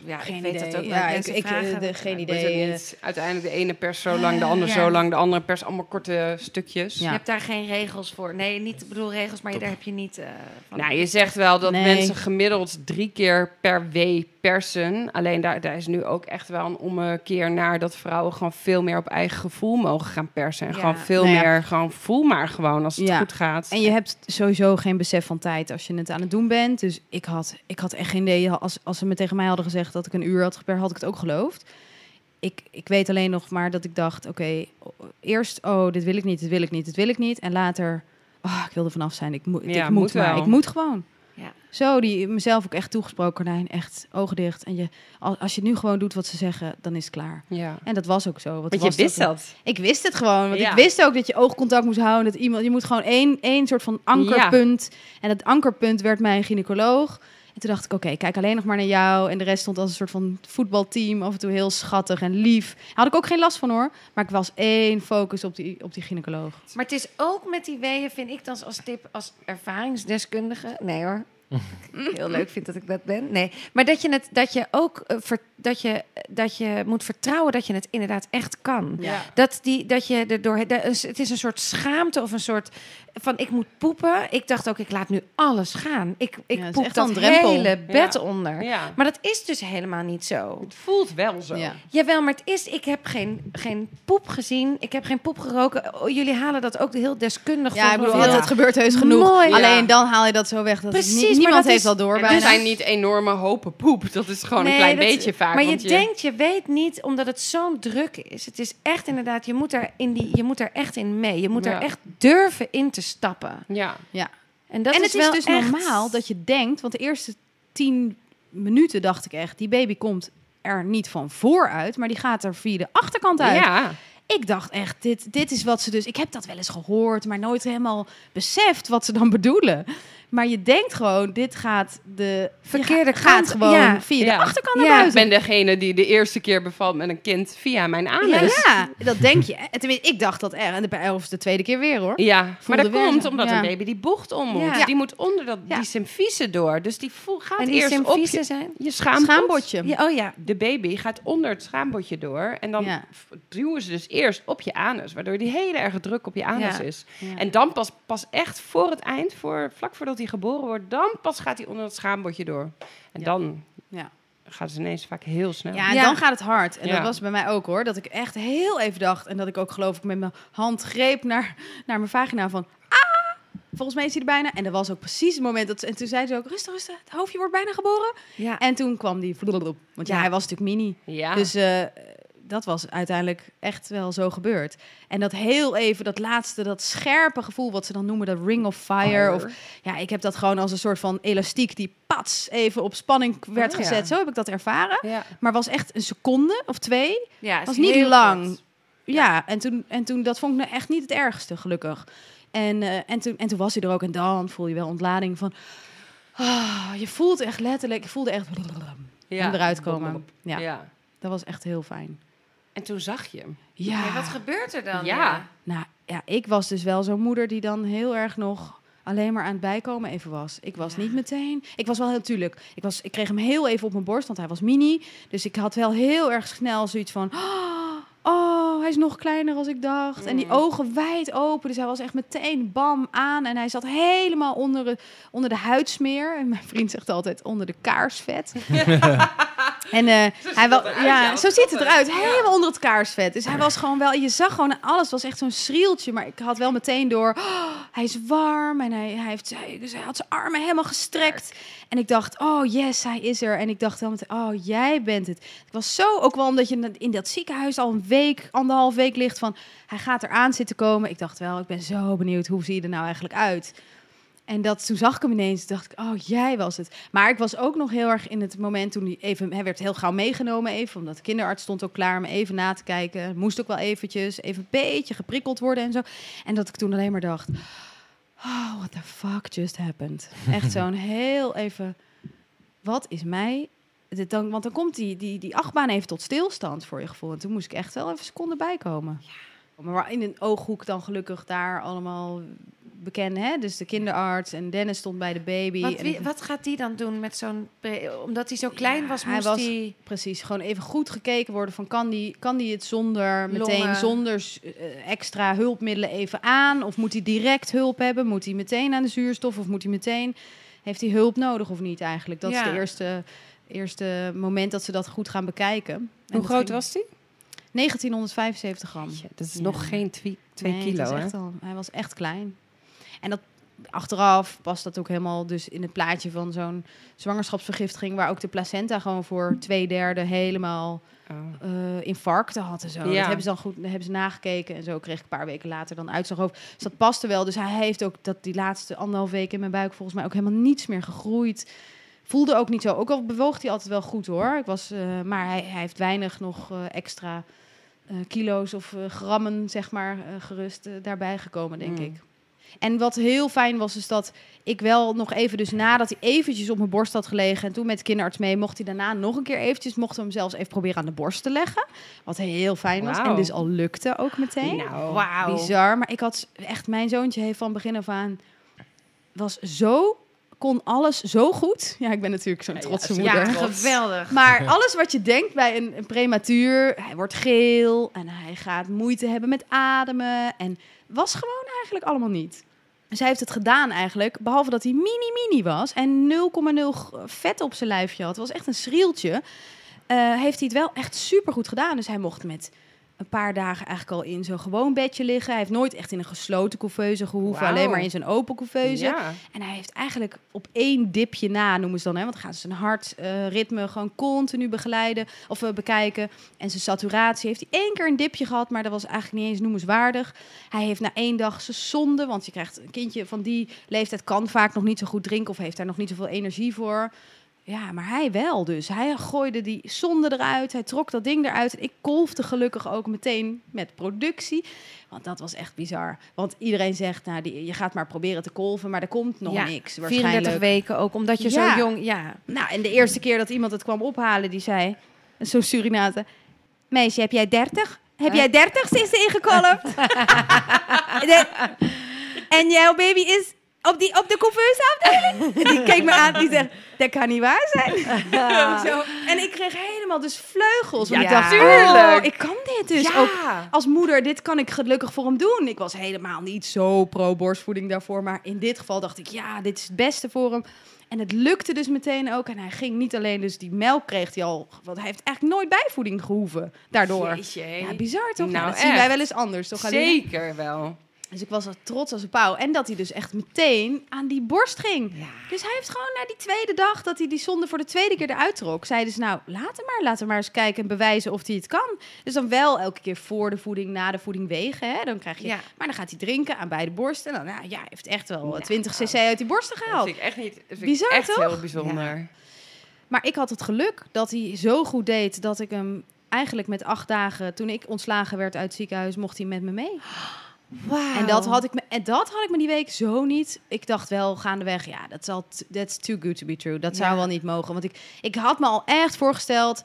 Ja, Geen ik weet idee. het ook. Ja, ik- ik, eh, vragen. de- geen idee. eh. niet. Uiteindelijk de ene pers zo lang, de andere Ja. zo lang, de andere pers allemaal korte stukjes. Ja. Je hebt daar geen regels voor. Nee, niet, ik bedoel regels, maar daar heb je niet... eh, van. Nou, je zegt wel dat Nee. mensen gemiddeld drie keer per week persen. Alleen daar, daar is nu ook echt wel een omkeer naar dat vrouwen gewoon veel meer op eigen gevoel mogen gaan persen. En Ja. gewoon veel Nou ja. meer, gewoon voel maar gewoon als het Ja. goed gaat. En je hebt sowieso geen besef van tijd als je het aan het doen bent. Dus ik had, ik had echt geen idee. Als, als ze me tegen mij hadden gezegd dat ik een uur had geperst, had ik het ook geloofd. Ik, ik weet alleen nog maar dat ik dacht, oké, eerst, oh, dit wil ik niet, dit wil ik niet, dit wil ik niet. En later, oh, ik wil er vanaf zijn. Ik, moet Ja, ik moet, moet maar. Ik moet gewoon. Ja. Zo, die mezelf ook echt toegesproken, Cornijn. Echt ogen dicht. En je, als, je nu gewoon doet wat ze zeggen, dan is het klaar. Ja. En dat was ook zo. Want er je wist dat. ik wist het gewoon. Want Ja. ik wist ook dat je oogcontact moest houden. Dat iemand, je moet gewoon één, één soort van ankerpunt. En dat ankerpunt werd mijn gynaecoloog. En toen dacht ik, oké, kijk alleen nog maar naar jou. En de rest stond als een soort van voetbalteam. Af en toe heel schattig en lief. Had ik ook geen last van hoor. Maar ik was één focus op die, op die gynaecoloog. Maar het is ook met die weeën, vind ik dan als tip, als ervaringsdeskundige. Nee hoor. *laughs* Heel leuk vind dat ik dat ben. Nee, maar dat je het, dat je ook eh, ver- dat je, dat je moet vertrouwen dat je het inderdaad echt kan. Ja. Dat, die, dat je er door. Het is een soort schaamte of een soort van ik moet poepen. Ik dacht ook, ik laat nu alles gaan. Ik, ik Ja, poep dat hele bed Ja. onder. Ja. Maar dat is dus helemaal niet zo. Het voelt wel zo. Ja. Jawel, maar het is, ik heb geen, geen poep gezien. Ik heb geen poep geroken. Oh, jullie halen dat ook heel deskundig. Ja, ik bedoel, heel- het gebeurt heus genoeg. Mooi. Alleen dan haal je dat zo weg dat Precies, het niet, niemand heeft is- al door. Er zijn niet enorme hopen poep. Dat is gewoon Nee, een klein dat- beetje vaak. Maar je, denkt, je weet niet, omdat het zo'n druk is. Het is echt inderdaad, je moet er, in die, je moet er echt in mee. Je moet Ja. er echt durven in te stappen. Ja, En, dat en is het is wel dus echt- normaal dat je denkt, want de eerste tien minuten dacht ik echt, die baby komt er niet van vooruit, maar die gaat er via de achterkant uit. ja. Ik dacht echt, dit, dit is wat ze dus. Ik heb dat wel eens gehoord, maar nooit helemaal beseft wat ze dan bedoelen. Maar je denkt gewoon, dit gaat de Verkeerde gaat kant, gewoon ja. via Ja. de achterkant Ja. Ik ben degene die de eerste keer bevalt met een kind via mijn anus. Ja, dat denk je. En Tenminste, ik dacht dat er. En de, of de tweede keer weer hoor. Ja, maar dat weer komt zo. omdat Ja. een baby die bocht om moet. Ja. Die moet onder dat, Ja. die symfyse door. Dus die voel, gaat En die eerst op je, zijn? je schaambod. Schaambodje. Ja, oh ja. De baby gaat onder het schaambodje door. En dan duwen ze dus eerst op je anus. Waardoor die hele erge druk op je anus Ja. is. Ja. En dan pas, pas echt voor het eind, voor, vlak voordat hij geboren wordt... dan pas gaat hij onder het schaambodje door. En Ja. dan Ja. gaat het ineens vaak heel snel. Ja, en Ja. dan gaat het hard. En Ja. dat was bij mij ook hoor. Dat ik echt heel even dacht. En dat ik ook geloof ik met mijn hand greep naar, naar mijn vagina van... Ah! Volgens mij is hij er bijna. En dat was ook precies het moment dat... ze- En toen zei ze ook, rustig, rustig. Het hoofdje wordt bijna geboren. ja. En toen kwam die... Want ja, Ja. hij was natuurlijk mini. Ja. Dus eh, dat was uiteindelijk echt wel zo gebeurd. En dat heel even, dat laatste, dat scherpe gevoel... wat ze dan noemen, dat ring of fire. Of, ja, ik heb dat gewoon als een soort van elastiek... die pats even op spanning werd Oh, ja. gezet. Zo heb ik dat ervaren. Ja. Maar was echt een seconde of twee. ja, was niet lang. kort. Ja, en, toen, en toen, dat vond ik nou echt niet het ergste, gelukkig. En, eh, en, toen, en toen was hij er ook. En dan voel je wel ontlading van... ah, je voelt echt letterlijk... Je voelde echt... ja. eruit komen. Ja, Ja. dat was echt heel fijn. En toen zag je hem. Ja. Ja, wat gebeurt er dan? Ja. Nou ja, ik was dus wel zo'n moeder die dan heel erg nog alleen maar aan het bijkomen even was. Ik was Ja. niet meteen. Ik was wel heel tuurlijk. Ik, was, ik kreeg hem heel even op mijn borst, want hij was mini. Dus ik had wel heel erg snel zoiets van. Oh, hij is nog kleiner als ik dacht. En die Mm. ogen wijd open. Dus hij was echt meteen bam aan. En hij zat helemaal onder, de- onder de huidsmeer. En mijn vriend zegt altijd onder de kaarsvet. *laughs* en eh, hij wel, eruit, ja, ja, zo ziet het eruit. Helemaal onder het kaarsvet. Dus hij was gewoon wel, je zag gewoon alles. Was echt zo'n schrieltje. Maar ik had wel meteen door, oh, hij is warm. En hij, hij, heeft, hij, dus hij had zijn armen helemaal gestrekt. En ik dacht, oh yes, hij is er. En ik dacht wel meteen, oh jij bent het. Het was zo, ook wel omdat je in dat ziekenhuis al een week, anderhalf week ligt van... Hij gaat eraan zitten komen. Ik dacht wel, ik ben zo benieuwd, hoe zie je er nou eigenlijk uit? En dat, toen zag ik hem ineens, dacht ik, oh, jij was het. Maar ik was ook nog heel erg in het moment toen hij even... Hij werd heel gauw meegenomen even, omdat de kinderarts stond ook klaar om even na te kijken. Moest ook wel eventjes, even een beetje geprikkeld worden en zo. En dat ik toen alleen maar dacht, oh, what the fuck just happened? Echt *laughs* zo'n heel even, wat is mij... Dit dan, want dan komt die, die, die achtbaan even tot stilstand voor je gevoel. En toen moest ik echt wel even seconden bijkomen. Maar in een ooghoek dan gelukkig daar allemaal bekend, hè? Dus de kinderarts en Dennis stond bij de baby. Wat, wie- wat gaat die dan doen met zo'n... Omdat hij zo klein Ja, was, hij moest was- hij... Precies, gewoon even goed gekeken worden van kan die, kan die het zonder meteen zonder eh, extra hulpmiddelen even aan? Of moet hij direct hulp hebben? Moet hij meteen aan de zuurstof? Of moet hij meteen, heeft hij hulp nodig of niet eigenlijk? Dat Ja. is de eerste, eerste moment dat ze dat goed gaan bekijken. En Hoe groot ging- was die? 1975 gram. Dat is Ja. nog geen twee, Nee, kilo, hè? al, hij was echt klein. En dat achteraf past dat ook helemaal dus in het plaatje van zo'n zwangerschapsvergiftiging, waar ook de placenta gewoon voor twee derde helemaal Oh. eh, infarcten had en zo. Ja. Dat hebben ze dan goed, hebben ze nagekeken en zo kreeg ik een paar weken later dan uitslag over. Dus dat paste wel. Dus hij heeft ook dat die laatste anderhalf week in mijn buik volgens mij ook helemaal niets meer gegroeid. Voelde ook niet zo. Ook al bewoog hij altijd wel goed hoor. Ik was, eh, maar hij, hij heeft weinig nog eh, extra eh, kilo's of eh, grammen, zeg maar, gerust daarbij gekomen, denk Mm. ik. En wat heel fijn was, is dat ik wel nog even, dus nadat hij eventjes op mijn borst had gelegen en toen met de kinderarts mee, mocht hij daarna nog een keer eventjes, mochten we hem zelfs even proberen aan de borst te leggen. Wat heel fijn was. En dus al lukte ook meteen. Nou, Wauw. Bizar. Maar ik had echt, mijn zoontje heeft van begin af aan, was zo, kon alles zo goed. Ja, ik ben natuurlijk zo'n Ja, ja, trotse super moeder. Ja, geweldig. Maar alles wat je denkt bij een, een prematuur, hij wordt geel en hij gaat moeite hebben met ademen. En was gewoon eigenlijk allemaal niet. Dus hij heeft het gedaan eigenlijk, behalve dat hij mini-mini was en 0,0 g- vet op zijn lijfje had. Het was echt een schrieltje. eh, heeft hij het wel echt super goed gedaan. Dus hij mocht met een paar dagen eigenlijk al in zo'n gewoon bedje liggen. Hij heeft nooit echt in een gesloten couveuse gehoeven, alleen maar in zijn open couveuse. Ja. En hij heeft eigenlijk op één dipje na, noemen ze dan, hè, want dan gaan ze zijn hartritme gewoon continu begeleiden of eh, bekijken. En zijn saturatie heeft hij één keer een dipje gehad, maar dat was eigenlijk niet eens noemenswaardig. Hij heeft na één dag zijn zonde, want je krijgt een kindje van die leeftijd kan vaak nog niet zo goed drinken of heeft daar nog niet zoveel energie voor. Ja, maar hij wel dus. Hij gooide die zonde eruit, hij trok dat ding eruit. En ik kolfde gelukkig ook meteen met productie. Want dat was echt bizar. Want iedereen zegt, nou, die, je gaat maar proberen te kolven, maar er komt nog Ja, niks 34 waarschijnlijk. weken ook, omdat je Ja. zo jong... Ja, Nou, en de eerste keer dat iemand het kwam ophalen, die zei, zo'n Surinate, meisje, heb jij 30? Heb jij 30 sinds ingekolfd? *laughs* En jouw baby is op, die, op de couveuseafdeling? *laughs* die keek me aan, die zegt, dat kan niet waar zijn. *laughs* Zo. En ik kreeg helemaal dus vleugels. Want Ja, ik dacht, tuurlijk. oh, ik kan dit dus ja. ook als moeder, dit kan ik gelukkig voor hem doen. Ik was helemaal niet zo pro-borstvoeding daarvoor. Maar in dit geval dacht ik, ja, dit is het beste voor hem. En het lukte dus meteen ook. En hij ging niet alleen dus die melk kreeg hij al... Want hij heeft eigenlijk nooit bijvoeding gehoeven daardoor. Jeetje. Ja, bizar toch? Nou, Nou, dat zien wij wel eens anders, toch? Aline? Zeker wel. Dus ik was er trots als een pauw. En dat hij dus echt meteen aan die borst ging. Ja. Dus hij heeft gewoon na die tweede dag dat hij die zonde voor de tweede keer eruit trok, zeiden ze nou, laat hem maar, laten we maar eens kijken en bewijzen of hij het kan. Dus dan wel elke keer voor de voeding, na de voeding wegen. Hè? Dan krijg je, Ja. maar dan gaat hij drinken aan beide borsten. En dan, nou, ja, hij heeft echt wel Nou, 20 cc uit die borsten Dat gehaald. vind ik echt niet. Dat vind Bizar, echt toch? heel bijzonder. Maar ik had het geluk dat hij zo goed deed dat ik hem eigenlijk met acht dagen, toen ik ontslagen werd uit het ziekenhuis, mocht hij met me mee. En dat, had ik me, en dat had ik me die week zo niet. Ik dacht wel gaandeweg, ja, dat zal that's too good to be true. Dat zou Ja. wel niet mogen. Want ik, ik had me al echt voorgesteld,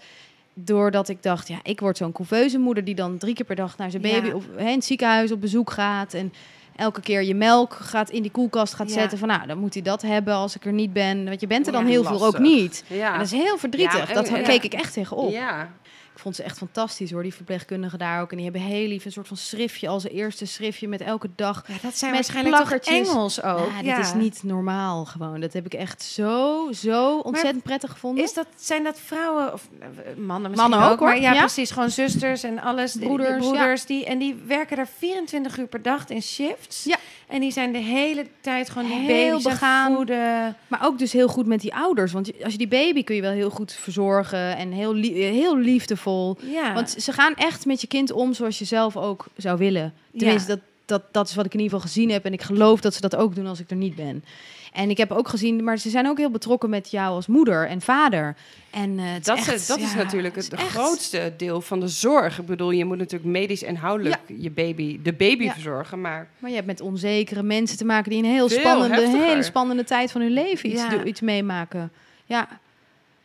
doordat ik dacht, ja, ik word zo'n couveuse moeder die dan drie keer per dag naar zijn Ja. baby of hè, in het ziekenhuis op bezoek gaat. En elke keer je melk gaat in die koelkast gaat Ja. zetten. Van nou, dan moet hij dat hebben als ik er niet ben. Want je bent er dan Ja, heel veel ook niet. Ja. En dat is heel verdrietig. En- dat keek ik echt tegenop. Ja. Ik vond ze echt fantastisch hoor, die verpleegkundigen daar ook. En die hebben heel lief een soort van schriftje als eerste schriftje met elke dag. Ja, dat zijn Met waarschijnlijk. Engels ook. Ja, dit is niet normaal gewoon. Dat heb ik echt zo, zo ontzettend prettig gevonden. Is dat, zijn dat vrouwen of eh, mannen misschien Mannen ook, ook, maar hoor. ja, Ja. precies, gewoon zusters en alles, Broeders, broeders, die en die werken daar 24 uur per dag in shifts. Ja. En die zijn de hele tijd gewoon die Heel baby's begaan. voeden. Maar ook dus heel goed met die ouders. Want als je die baby kun je wel heel goed verzorgen en heel, heel liefdevol. Ja. Want ze gaan echt met je kind om zoals je zelf ook zou willen. Tenminste, dat, dat, dat is wat ik in ieder geval gezien heb. En ik geloof dat ze dat ook doen als ik er niet ben. En ik heb ook gezien, maar ze zijn ook heel betrokken met jou als moeder en vader. En eh, Dat, echt, is, dat is natuurlijk het is grootste deel van de zorg. Ik bedoel, je moet natuurlijk medisch en inhoudelijk je baby, de baby Ja. verzorgen. Maar Maar je hebt met onzekere mensen te maken die een heel Veel spannende, heftiger. hele spannende tijd van hun leven iets, meemaken. Ja.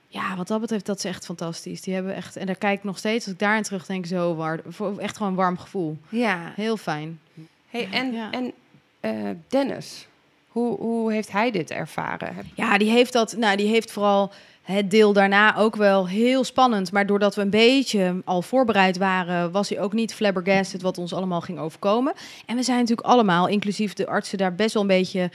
ja, wat dat betreft, dat is echt fantastisch. Die hebben echt, en daar kijk ik nog steeds, als ik daarin terugdenk, zo war, voor- echt gewoon een warm gevoel. ja. Heel fijn. hey, en, en eh, Dennis, hoe, heeft hij dit ervaren? Ja, die heeft dat, nou, die heeft vooral het deel daarna ook wel heel spannend. Maar doordat we een beetje al voorbereid waren, was hij ook niet flabbergasted wat ons allemaal ging overkomen. En we zijn natuurlijk allemaal, inclusief de artsen, daar best wel een beetje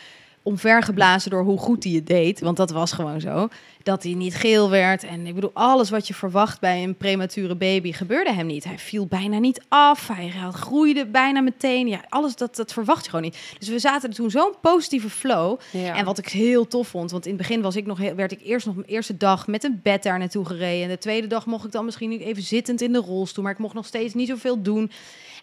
omvergeblazen door hoe goed hij het deed. Want dat was gewoon zo. Dat hij niet geel werd. En ik bedoel, alles wat je verwacht bij een premature baby gebeurde hem niet. Hij viel bijna niet af. Hij groeide bijna meteen. Ja, alles dat, dat verwacht je gewoon niet. Dus we zaten er toen zo'n positieve flow. Ja. En wat ik heel tof vond, want in het begin was ik nog, heel- werd ik eerst nog mijn eerste dag met een bed daar naartoe gereden. En de tweede dag mocht ik dan misschien niet even zittend in de rolstoel, maar ik mocht nog steeds niet zoveel doen.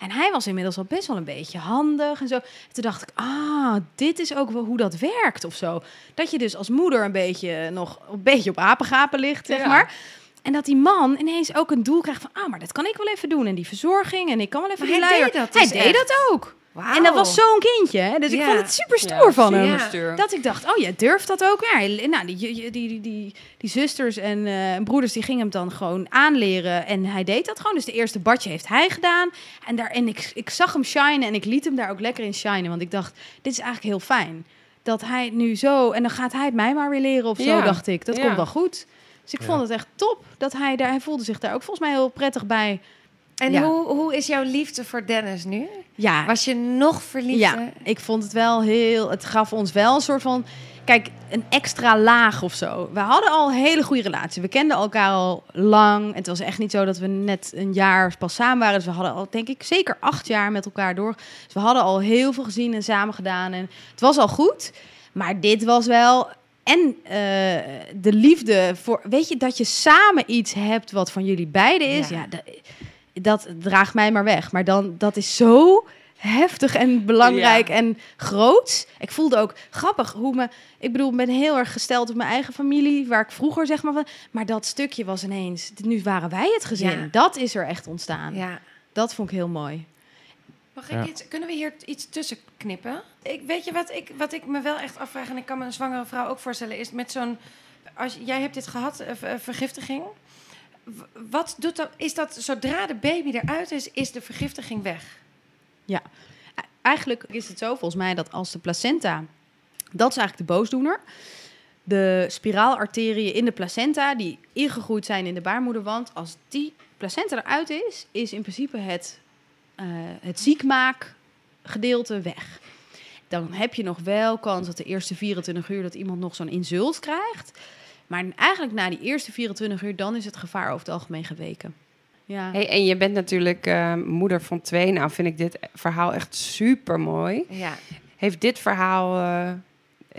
En hij was inmiddels al best wel een beetje handig en zo. En toen dacht ik, ah, dit is ook wel hoe dat werkt of zo. Dat je dus als moeder een beetje nog een beetje op apengapen ligt, zeg Ja. maar. En dat die man ineens ook een doel krijgt van, ah, maar dat kan ik wel even doen. En die verzorging en ik kan wel even Maar die hij deed dat Hij dus deed echt. dat ook. En dat was zo'n kindje, hè? Dus ik Ja. vond het super stoer Ja, van hem. Ja. Dat ik dacht, oh, jij durft dat ook? Ja, nou, die, die, die, die, die, die zusters en eh, broeders, die gingen hem dan gewoon aanleren. En hij deed dat gewoon. Dus de eerste badje heeft hij gedaan. En, daar, en ik, ik zag hem shinen en ik liet hem daar ook lekker in shinen. Want ik dacht, dit is eigenlijk heel fijn. Dat hij nu zo... En dan gaat hij het mij maar weer leren of zo, Ja. dacht ik. Dat Ja. komt wel goed. Dus ik Ja. vond het echt top dat hij daar... Hij voelde zich daar ook volgens mij heel prettig bij. En Ja. hoe, hoe is jouw liefde voor Dennis nu? Ja, Was je nog verliefd? Ja, ik vond het wel heel. Het gaf ons wel een soort van. kijk, een extra laag of zo. We hadden al een hele goede relatie. We kenden elkaar al lang. Het was echt niet zo dat we net een jaar pas samen waren. Dus we hadden al, denk ik, zeker acht jaar met elkaar door. Dus we hadden al heel veel gezien en samen gedaan. En het was al goed. Maar dit was wel. En eh, de liefde voor. Weet je, dat je samen iets hebt wat van jullie beiden is. Ja. Ja, dat, dat draagt mij maar weg. Maar dan, dat is zo heftig en belangrijk Ja. en groot. Ik voelde ook grappig hoe me. Ik bedoel, ik ben heel erg gesteld op mijn eigen familie, waar ik vroeger zeg maar van. Maar dat stukje was ineens. Nu waren wij het gezin. Ja. Dat is er echt ontstaan. Ja. Dat vond ik heel mooi. Mag ik Ja. iets, kunnen we hier iets tussen knippen? Ik, weet je wat ik, wat ik me wel echt afvraag, en ik kan me een zwangere vrouw ook voorstellen, is met zo'n. Als jij hebt dit gehad, eh, eh, vergiftiging. Wat doet dat? Is dat zodra de baby eruit is, is de vergiftiging weg? E- Eigenlijk is het zo volgens mij dat als de placenta, dat is eigenlijk de boosdoener. De spiraalarteriën in de placenta die ingegroeid zijn in de baarmoederwand, als die placenta eruit is, is in principe het, eh het ziekmaakgedeelte weg. Dan heb je nog wel kans dat de eerste 24 uur dat iemand nog zo'n insult krijgt. Maar eigenlijk na die eerste 24 uur, dan is het gevaar over het algemeen geweken. Ja. Hey, en je bent natuurlijk eh, moeder van twee. Nou vind ik dit verhaal echt super mooi. Ja. Heeft dit verhaal, eh,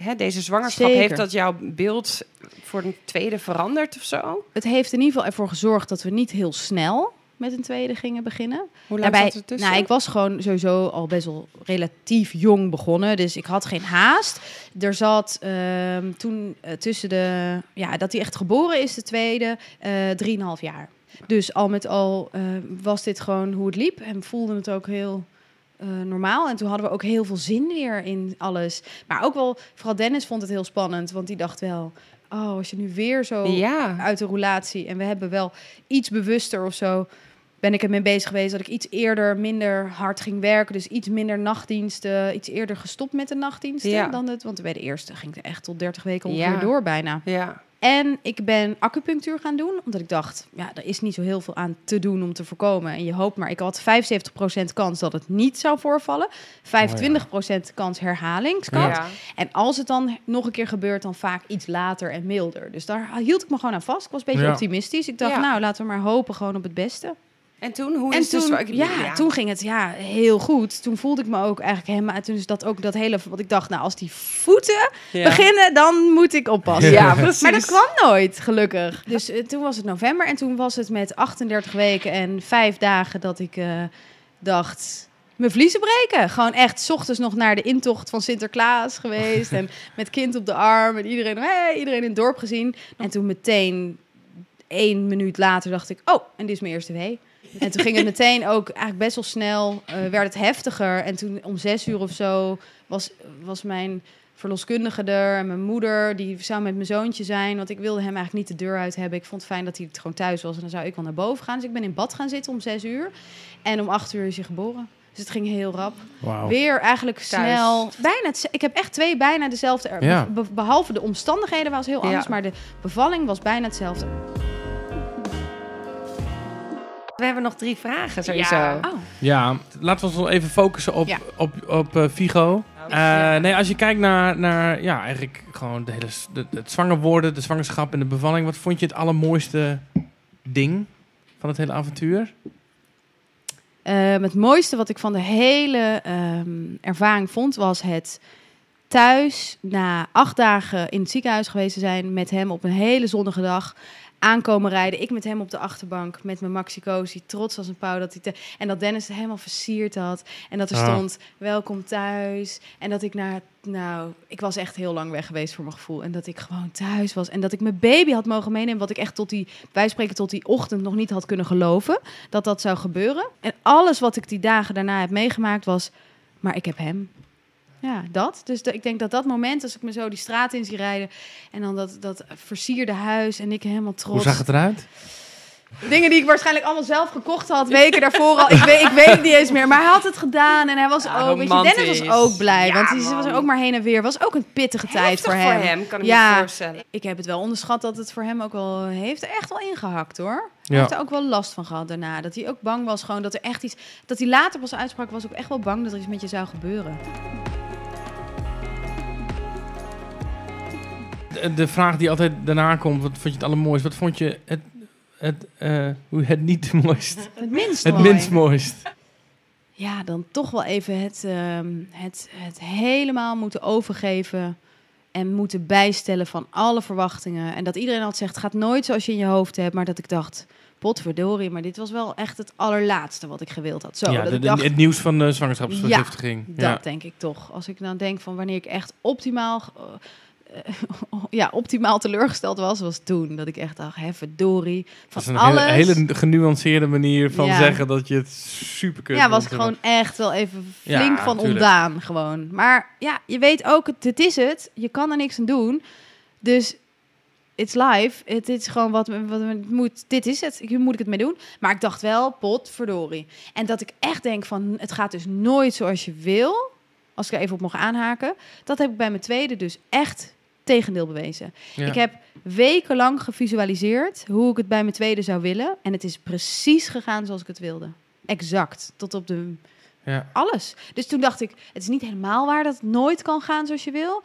hè, deze zwangerschap, Zeker. heeft dat jouw beeld voor een tweede veranderd of zo? Het heeft in ieder geval ervoor gezorgd dat we niet heel snel met een tweede gingen beginnen. Hoe lang Daarbij, zat er tussen? nou, ik was gewoon sowieso al best wel relatief jong begonnen, dus ik had geen haast. Er zat ehm, toen eh, tussen de, ja, dat hij echt geboren is, de tweede, eh drieënhalf jaar. Dus al met al eh, was dit gewoon hoe het liep en we voelden het ook heel normaal. En toen hadden we ook heel veel zin weer in alles. Maar ook wel, vooral Dennis vond het heel spannend, want die dacht wel, oh, als je nu weer zo ja. uit de roulatie. En we hebben wel iets bewuster of zo. Ben ik ermee bezig geweest dat ik iets eerder minder hard ging werken. Dus iets minder nachtdiensten. Iets eerder gestopt met de nachtdiensten Ja. dan het. Want bij de eerste ging het echt tot 30 weken ongeveer Ja. door bijna. Ja. En ik ben acupunctuur gaan doen. Omdat ik dacht, ja, er is niet zo heel veel aan te doen om te voorkomen. En je hoopt maar, ik had 75% kans dat het niet zou voorvallen. 25% kans herhalingskans. Ja. En als het dan nog een keer gebeurt, dan vaak iets later en milder. Dus daar hield ik me gewoon aan vast. Ik was een beetje Ja. optimistisch. Ik dacht, Ja. nou, laten we maar hopen gewoon op het beste. En toen, hoe en is toen, dus... ik- ja, toen ging het ja, heel goed. Toen voelde ik me ook eigenlijk helemaal... Toen is dat ook dat hele... Wat ik dacht, nou, als die voeten Ja. beginnen, dan moet ik oppassen. Ja, precies. Maar dat kwam nooit, gelukkig. Dus eh, toen was het november en toen was het met 38 weken en vijf dagen dat ik eh, dacht... Mijn vliezen breken. Gewoon echt, 's ochtends nog naar de intocht van Sinterklaas geweest. en *laughs* met kind op de arm. En iedereen, hey, iedereen in het dorp gezien. En toen meteen, één minuut later, dacht ik... Oh, en dit is mijn eerste wee. En toen ging het meteen ook eigenlijk best wel snel, eh, werd het heftiger. En toen om zes uur of zo was, was mijn verloskundige er en mijn moeder, die zou met mijn zoontje zijn. Want ik wilde hem eigenlijk niet de deur uit hebben. Ik vond het fijn dat hij het gewoon thuis was en dan zou ik wel naar boven gaan. Dus ik ben in bad gaan zitten om zes uur. En om acht uur is hij geboren. Dus het ging heel rap. Wauw. Weer eigenlijk snel. Bijna het, ik heb echt twee bijna dezelfde. Ja. be- behalve de omstandigheden was heel anders, Ja. maar de bevalling was bijna hetzelfde. We hebben nog drie vragen sowieso. Ja. Oh. Ja, laten we ons even focussen op, Ja. op, op eh, Vigo. Eh, nee, als je kijkt naar, naar ja, eigenlijk gewoon de hele, de, het zwanger worden, de zwangerschap en de bevalling. Wat vond je het allermooiste ding van het hele avontuur? Ehm, het mooiste wat ik van de hele ehm, ervaring vond, was het thuis na acht dagen in het ziekenhuis geweest te zijn met hem op een hele zonnige dag. Aankomen rijden, ik met hem op de achterbank met mijn Maxi Cosi, trots als een pauw dat hij te- en dat Dennis het helemaal versierd had en dat er Ah. stond welkom thuis en dat ik naar nou ik was echt heel lang weg geweest voor mijn gevoel en dat ik gewoon thuis was en dat ik mijn baby had mogen meenemen wat ik echt tot die wij spreken tot die ochtend nog niet had kunnen geloven dat dat zou gebeuren. En alles wat ik die dagen daarna heb meegemaakt was, maar ik heb hem. Ja, dat. Dus de- ik denk dat dat moment, als ik me zo die straat in zie rijden... en dan dat, dat versierde huis en ik helemaal trots... Hoe zag het eruit? Dingen die ik waarschijnlijk allemaal zelf gekocht had, weken daarvoor al. Ik weet, ik weet het niet eens meer, maar hij had het gedaan. En hij was Ja, ook, weet je, Dennis was ook blij. Ja, want hij man. was ook maar heen en weer. was ook een pittige tijd Heftig voor hem. kan ik Ja. me voorstellen. Ik heb het wel onderschat dat het voor hem ook wel heeft er echt wel ingehakt hoor. Hij heeft er ook wel last van gehad daarna. Dat hij ook bang was gewoon dat er echt iets. Dat hij later pas uitsprak, was ook echt wel bang dat er iets met je zou gebeuren. De, de vraag die altijd daarna komt, wat vond je het allermooist? Wat vond je het, het, eh, hoe het niet mooist? *laughs* Het minst Het mooi. minst mooist. Ja, dan toch wel even het, ehm, het, het helemaal moeten overgeven en moeten bijstellen van alle verwachtingen. En dat iedereen altijd zegt, gaat nooit zoals je in je hoofd hebt. Maar dat ik dacht, potverdorie, maar dit was wel echt het allerlaatste wat ik gewild had. Zo, ja, dat de- ik de- dacht, het nieuws van de zwangerschapsvergiftiging. dat Ja. denk ik toch. Als ik dan denk van wanneer ik echt optimaal, eh, eh, *laughs* ja, optimaal teleurgesteld was, was toen. Dat ik echt dacht, hè, verdorie. Dat Van is een alles. hele, hele genuanceerde manier van Ja. zeggen dat je het super kut Ja, was ik gewoon echt wel even Ja, flink van tuurlijk. ontdaan gewoon. Maar ja, je weet ook, het, het is het. Je kan er niks aan doen. Dus it's live. Het is gewoon wat, wat moet. Dit is het. Hier moet ik het mee doen. Maar ik dacht wel, pot verdorie. En dat ik echt denk van, het gaat dus nooit zoals je wil. Als ik er even op mag aanhaken. Dat heb ik bij mijn tweede dus echt tegendeel bewezen. Ja. Ik heb wekenlang gevisualiseerd hoe ik het bij mijn tweede zou willen. En het is precies gegaan zoals ik het wilde. Exact. Tot op de Ja. alles. Dus toen dacht ik, het is niet helemaal waar dat het nooit kan gaan zoals je wil.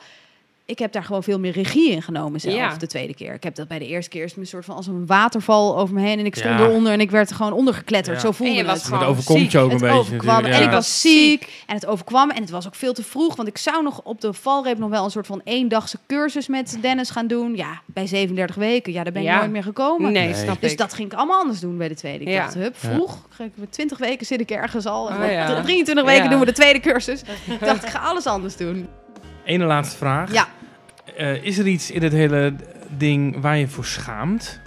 Ik heb daar gewoon veel meer regie in genomen zelf Ja. de tweede keer. Ik heb dat bij de eerste keer is een soort van als een waterval over me heen en ik stond Ja. eronder en ik werd er gewoon ondergekletterd. Ja. Zo voelde En je was het. Het overkomt ziek. je ook een Het beetje overkwam en ik was ziek en het overkwam en het was ook veel te vroeg, want ik zou nog op de valreep nog wel een soort van eendagse cursus met Dennis gaan doen. Ja, bij 37 weken, ja, daar ben ik Ja. nooit meer gekomen. Nee, Nee. snap Dus ik. dat ging ik allemaal anders doen bij de tweede. Ik Ja. dacht, hup, Ja. vroeg. Ga ik met 20 weken zit ik ergens al. En Oh, met ja. *laughs* 23 weken Ja. doen we de tweede cursus. *laughs* Ik dacht, ik ga alles anders doen. Ene laatste vraag. Ja. Eh, is er iets in het hele ding waar je voor schaamt?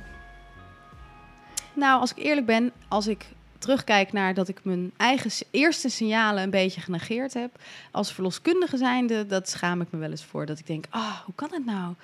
Nou, als ik eerlijk ben, als ik terugkijk naar dat ik mijn eigen eerste signalen een beetje genegeerd heb. Als verloskundige zijnde, dat schaam ik me wel eens voor. Dat ik denk, ah, hoe kan het nou?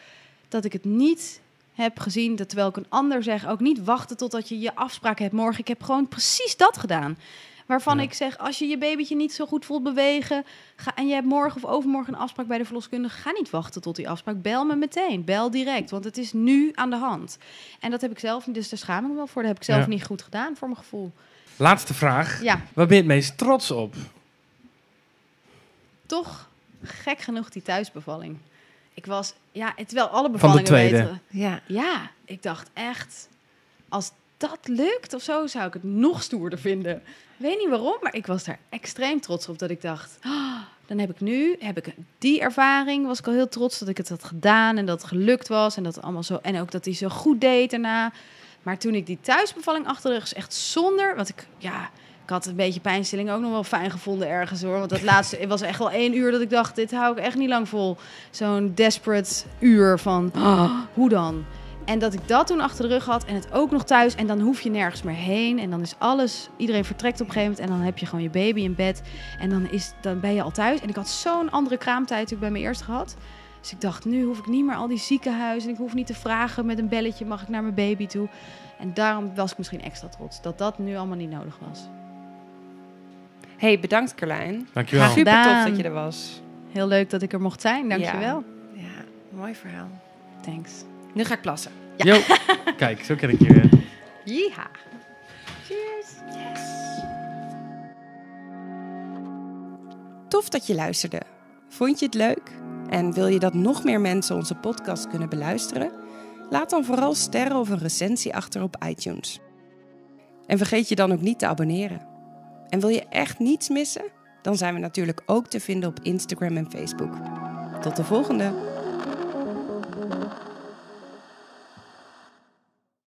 Dat ik het niet heb gezien, dat terwijl ik een ander zeg, ook niet wachten totdat je je afspraak hebt morgen. Ik heb gewoon precies dat gedaan. Waarvan Ja. ik zeg, als je je babytje niet zo goed voelt bewegen... Ga, en je hebt morgen of overmorgen een afspraak bij de verloskundige... ga niet wachten tot die afspraak. Bel me meteen. Bel direct, want het is nu aan de hand. En dat heb ik zelf niet, dus daar schaam ik me wel voor. Dat heb ik zelf Ja. niet goed gedaan, voor mijn gevoel. Laatste vraag. Ja, Waar ben je het meest trots op? toch gek genoeg die thuisbevalling. Ik was, ja, het wel alle bevallingen tweede. weten. Ja. Ja, ik dacht echt, als dat lukt of zo, zou ik het nog stoerder vinden. Ik weet niet waarom, maar ik was daar extreem trots op dat ik dacht, "Ah, dan heb ik nu, heb ik die ervaring, was ik al heel trots dat ik het had gedaan en dat het gelukt was en dat allemaal zo en ook dat hij zo goed deed daarna. Maar toen ik die thuisbevalling achter de rug is echt zonder, want ik, ja, ik had een beetje pijnstilling ook nog wel fijn gevonden ergens hoor. Want dat *laughs* laatste het was echt wel één uur dat ik dacht, dit hou ik echt niet lang vol. Zo'n desperate uur van, "Ah, hoe dan? En dat ik dat toen achter de rug had en het ook nog thuis. En dan hoef je nergens meer heen. En dan is alles, iedereen vertrekt op een gegeven moment. En dan heb je gewoon je baby in bed. En dan, is, dan ben je al thuis. En ik had zo'n andere kraamtijd toen ik bij mijn eerste gehad. Dus ik dacht, nu hoef ik niet meer al die ziekenhuizen. En ik hoef niet te vragen met een belletje, mag ik naar mijn baby toe? En daarom was ik misschien extra trots dat dat nu allemaal niet nodig was. Hey, bedankt Carlijn. Dankjewel. Super tof dat je er was. Heel leuk dat ik er mocht zijn, dankjewel. Ja, mooi verhaal. Thanks. Nu ga ik plassen. Jo. *laughs* Kijk, zo ken ik je weer. Yeeha. Tof dat je luisterde. Vond je het leuk? En wil je dat nog meer mensen onze podcast kunnen beluisteren? Laat dan vooral sterren of een recensie achter op iTunes. En vergeet je dan ook niet te abonneren. En wil je echt niets missen? Dan zijn we natuurlijk ook te vinden op Instagram en Facebook. Tot de volgende!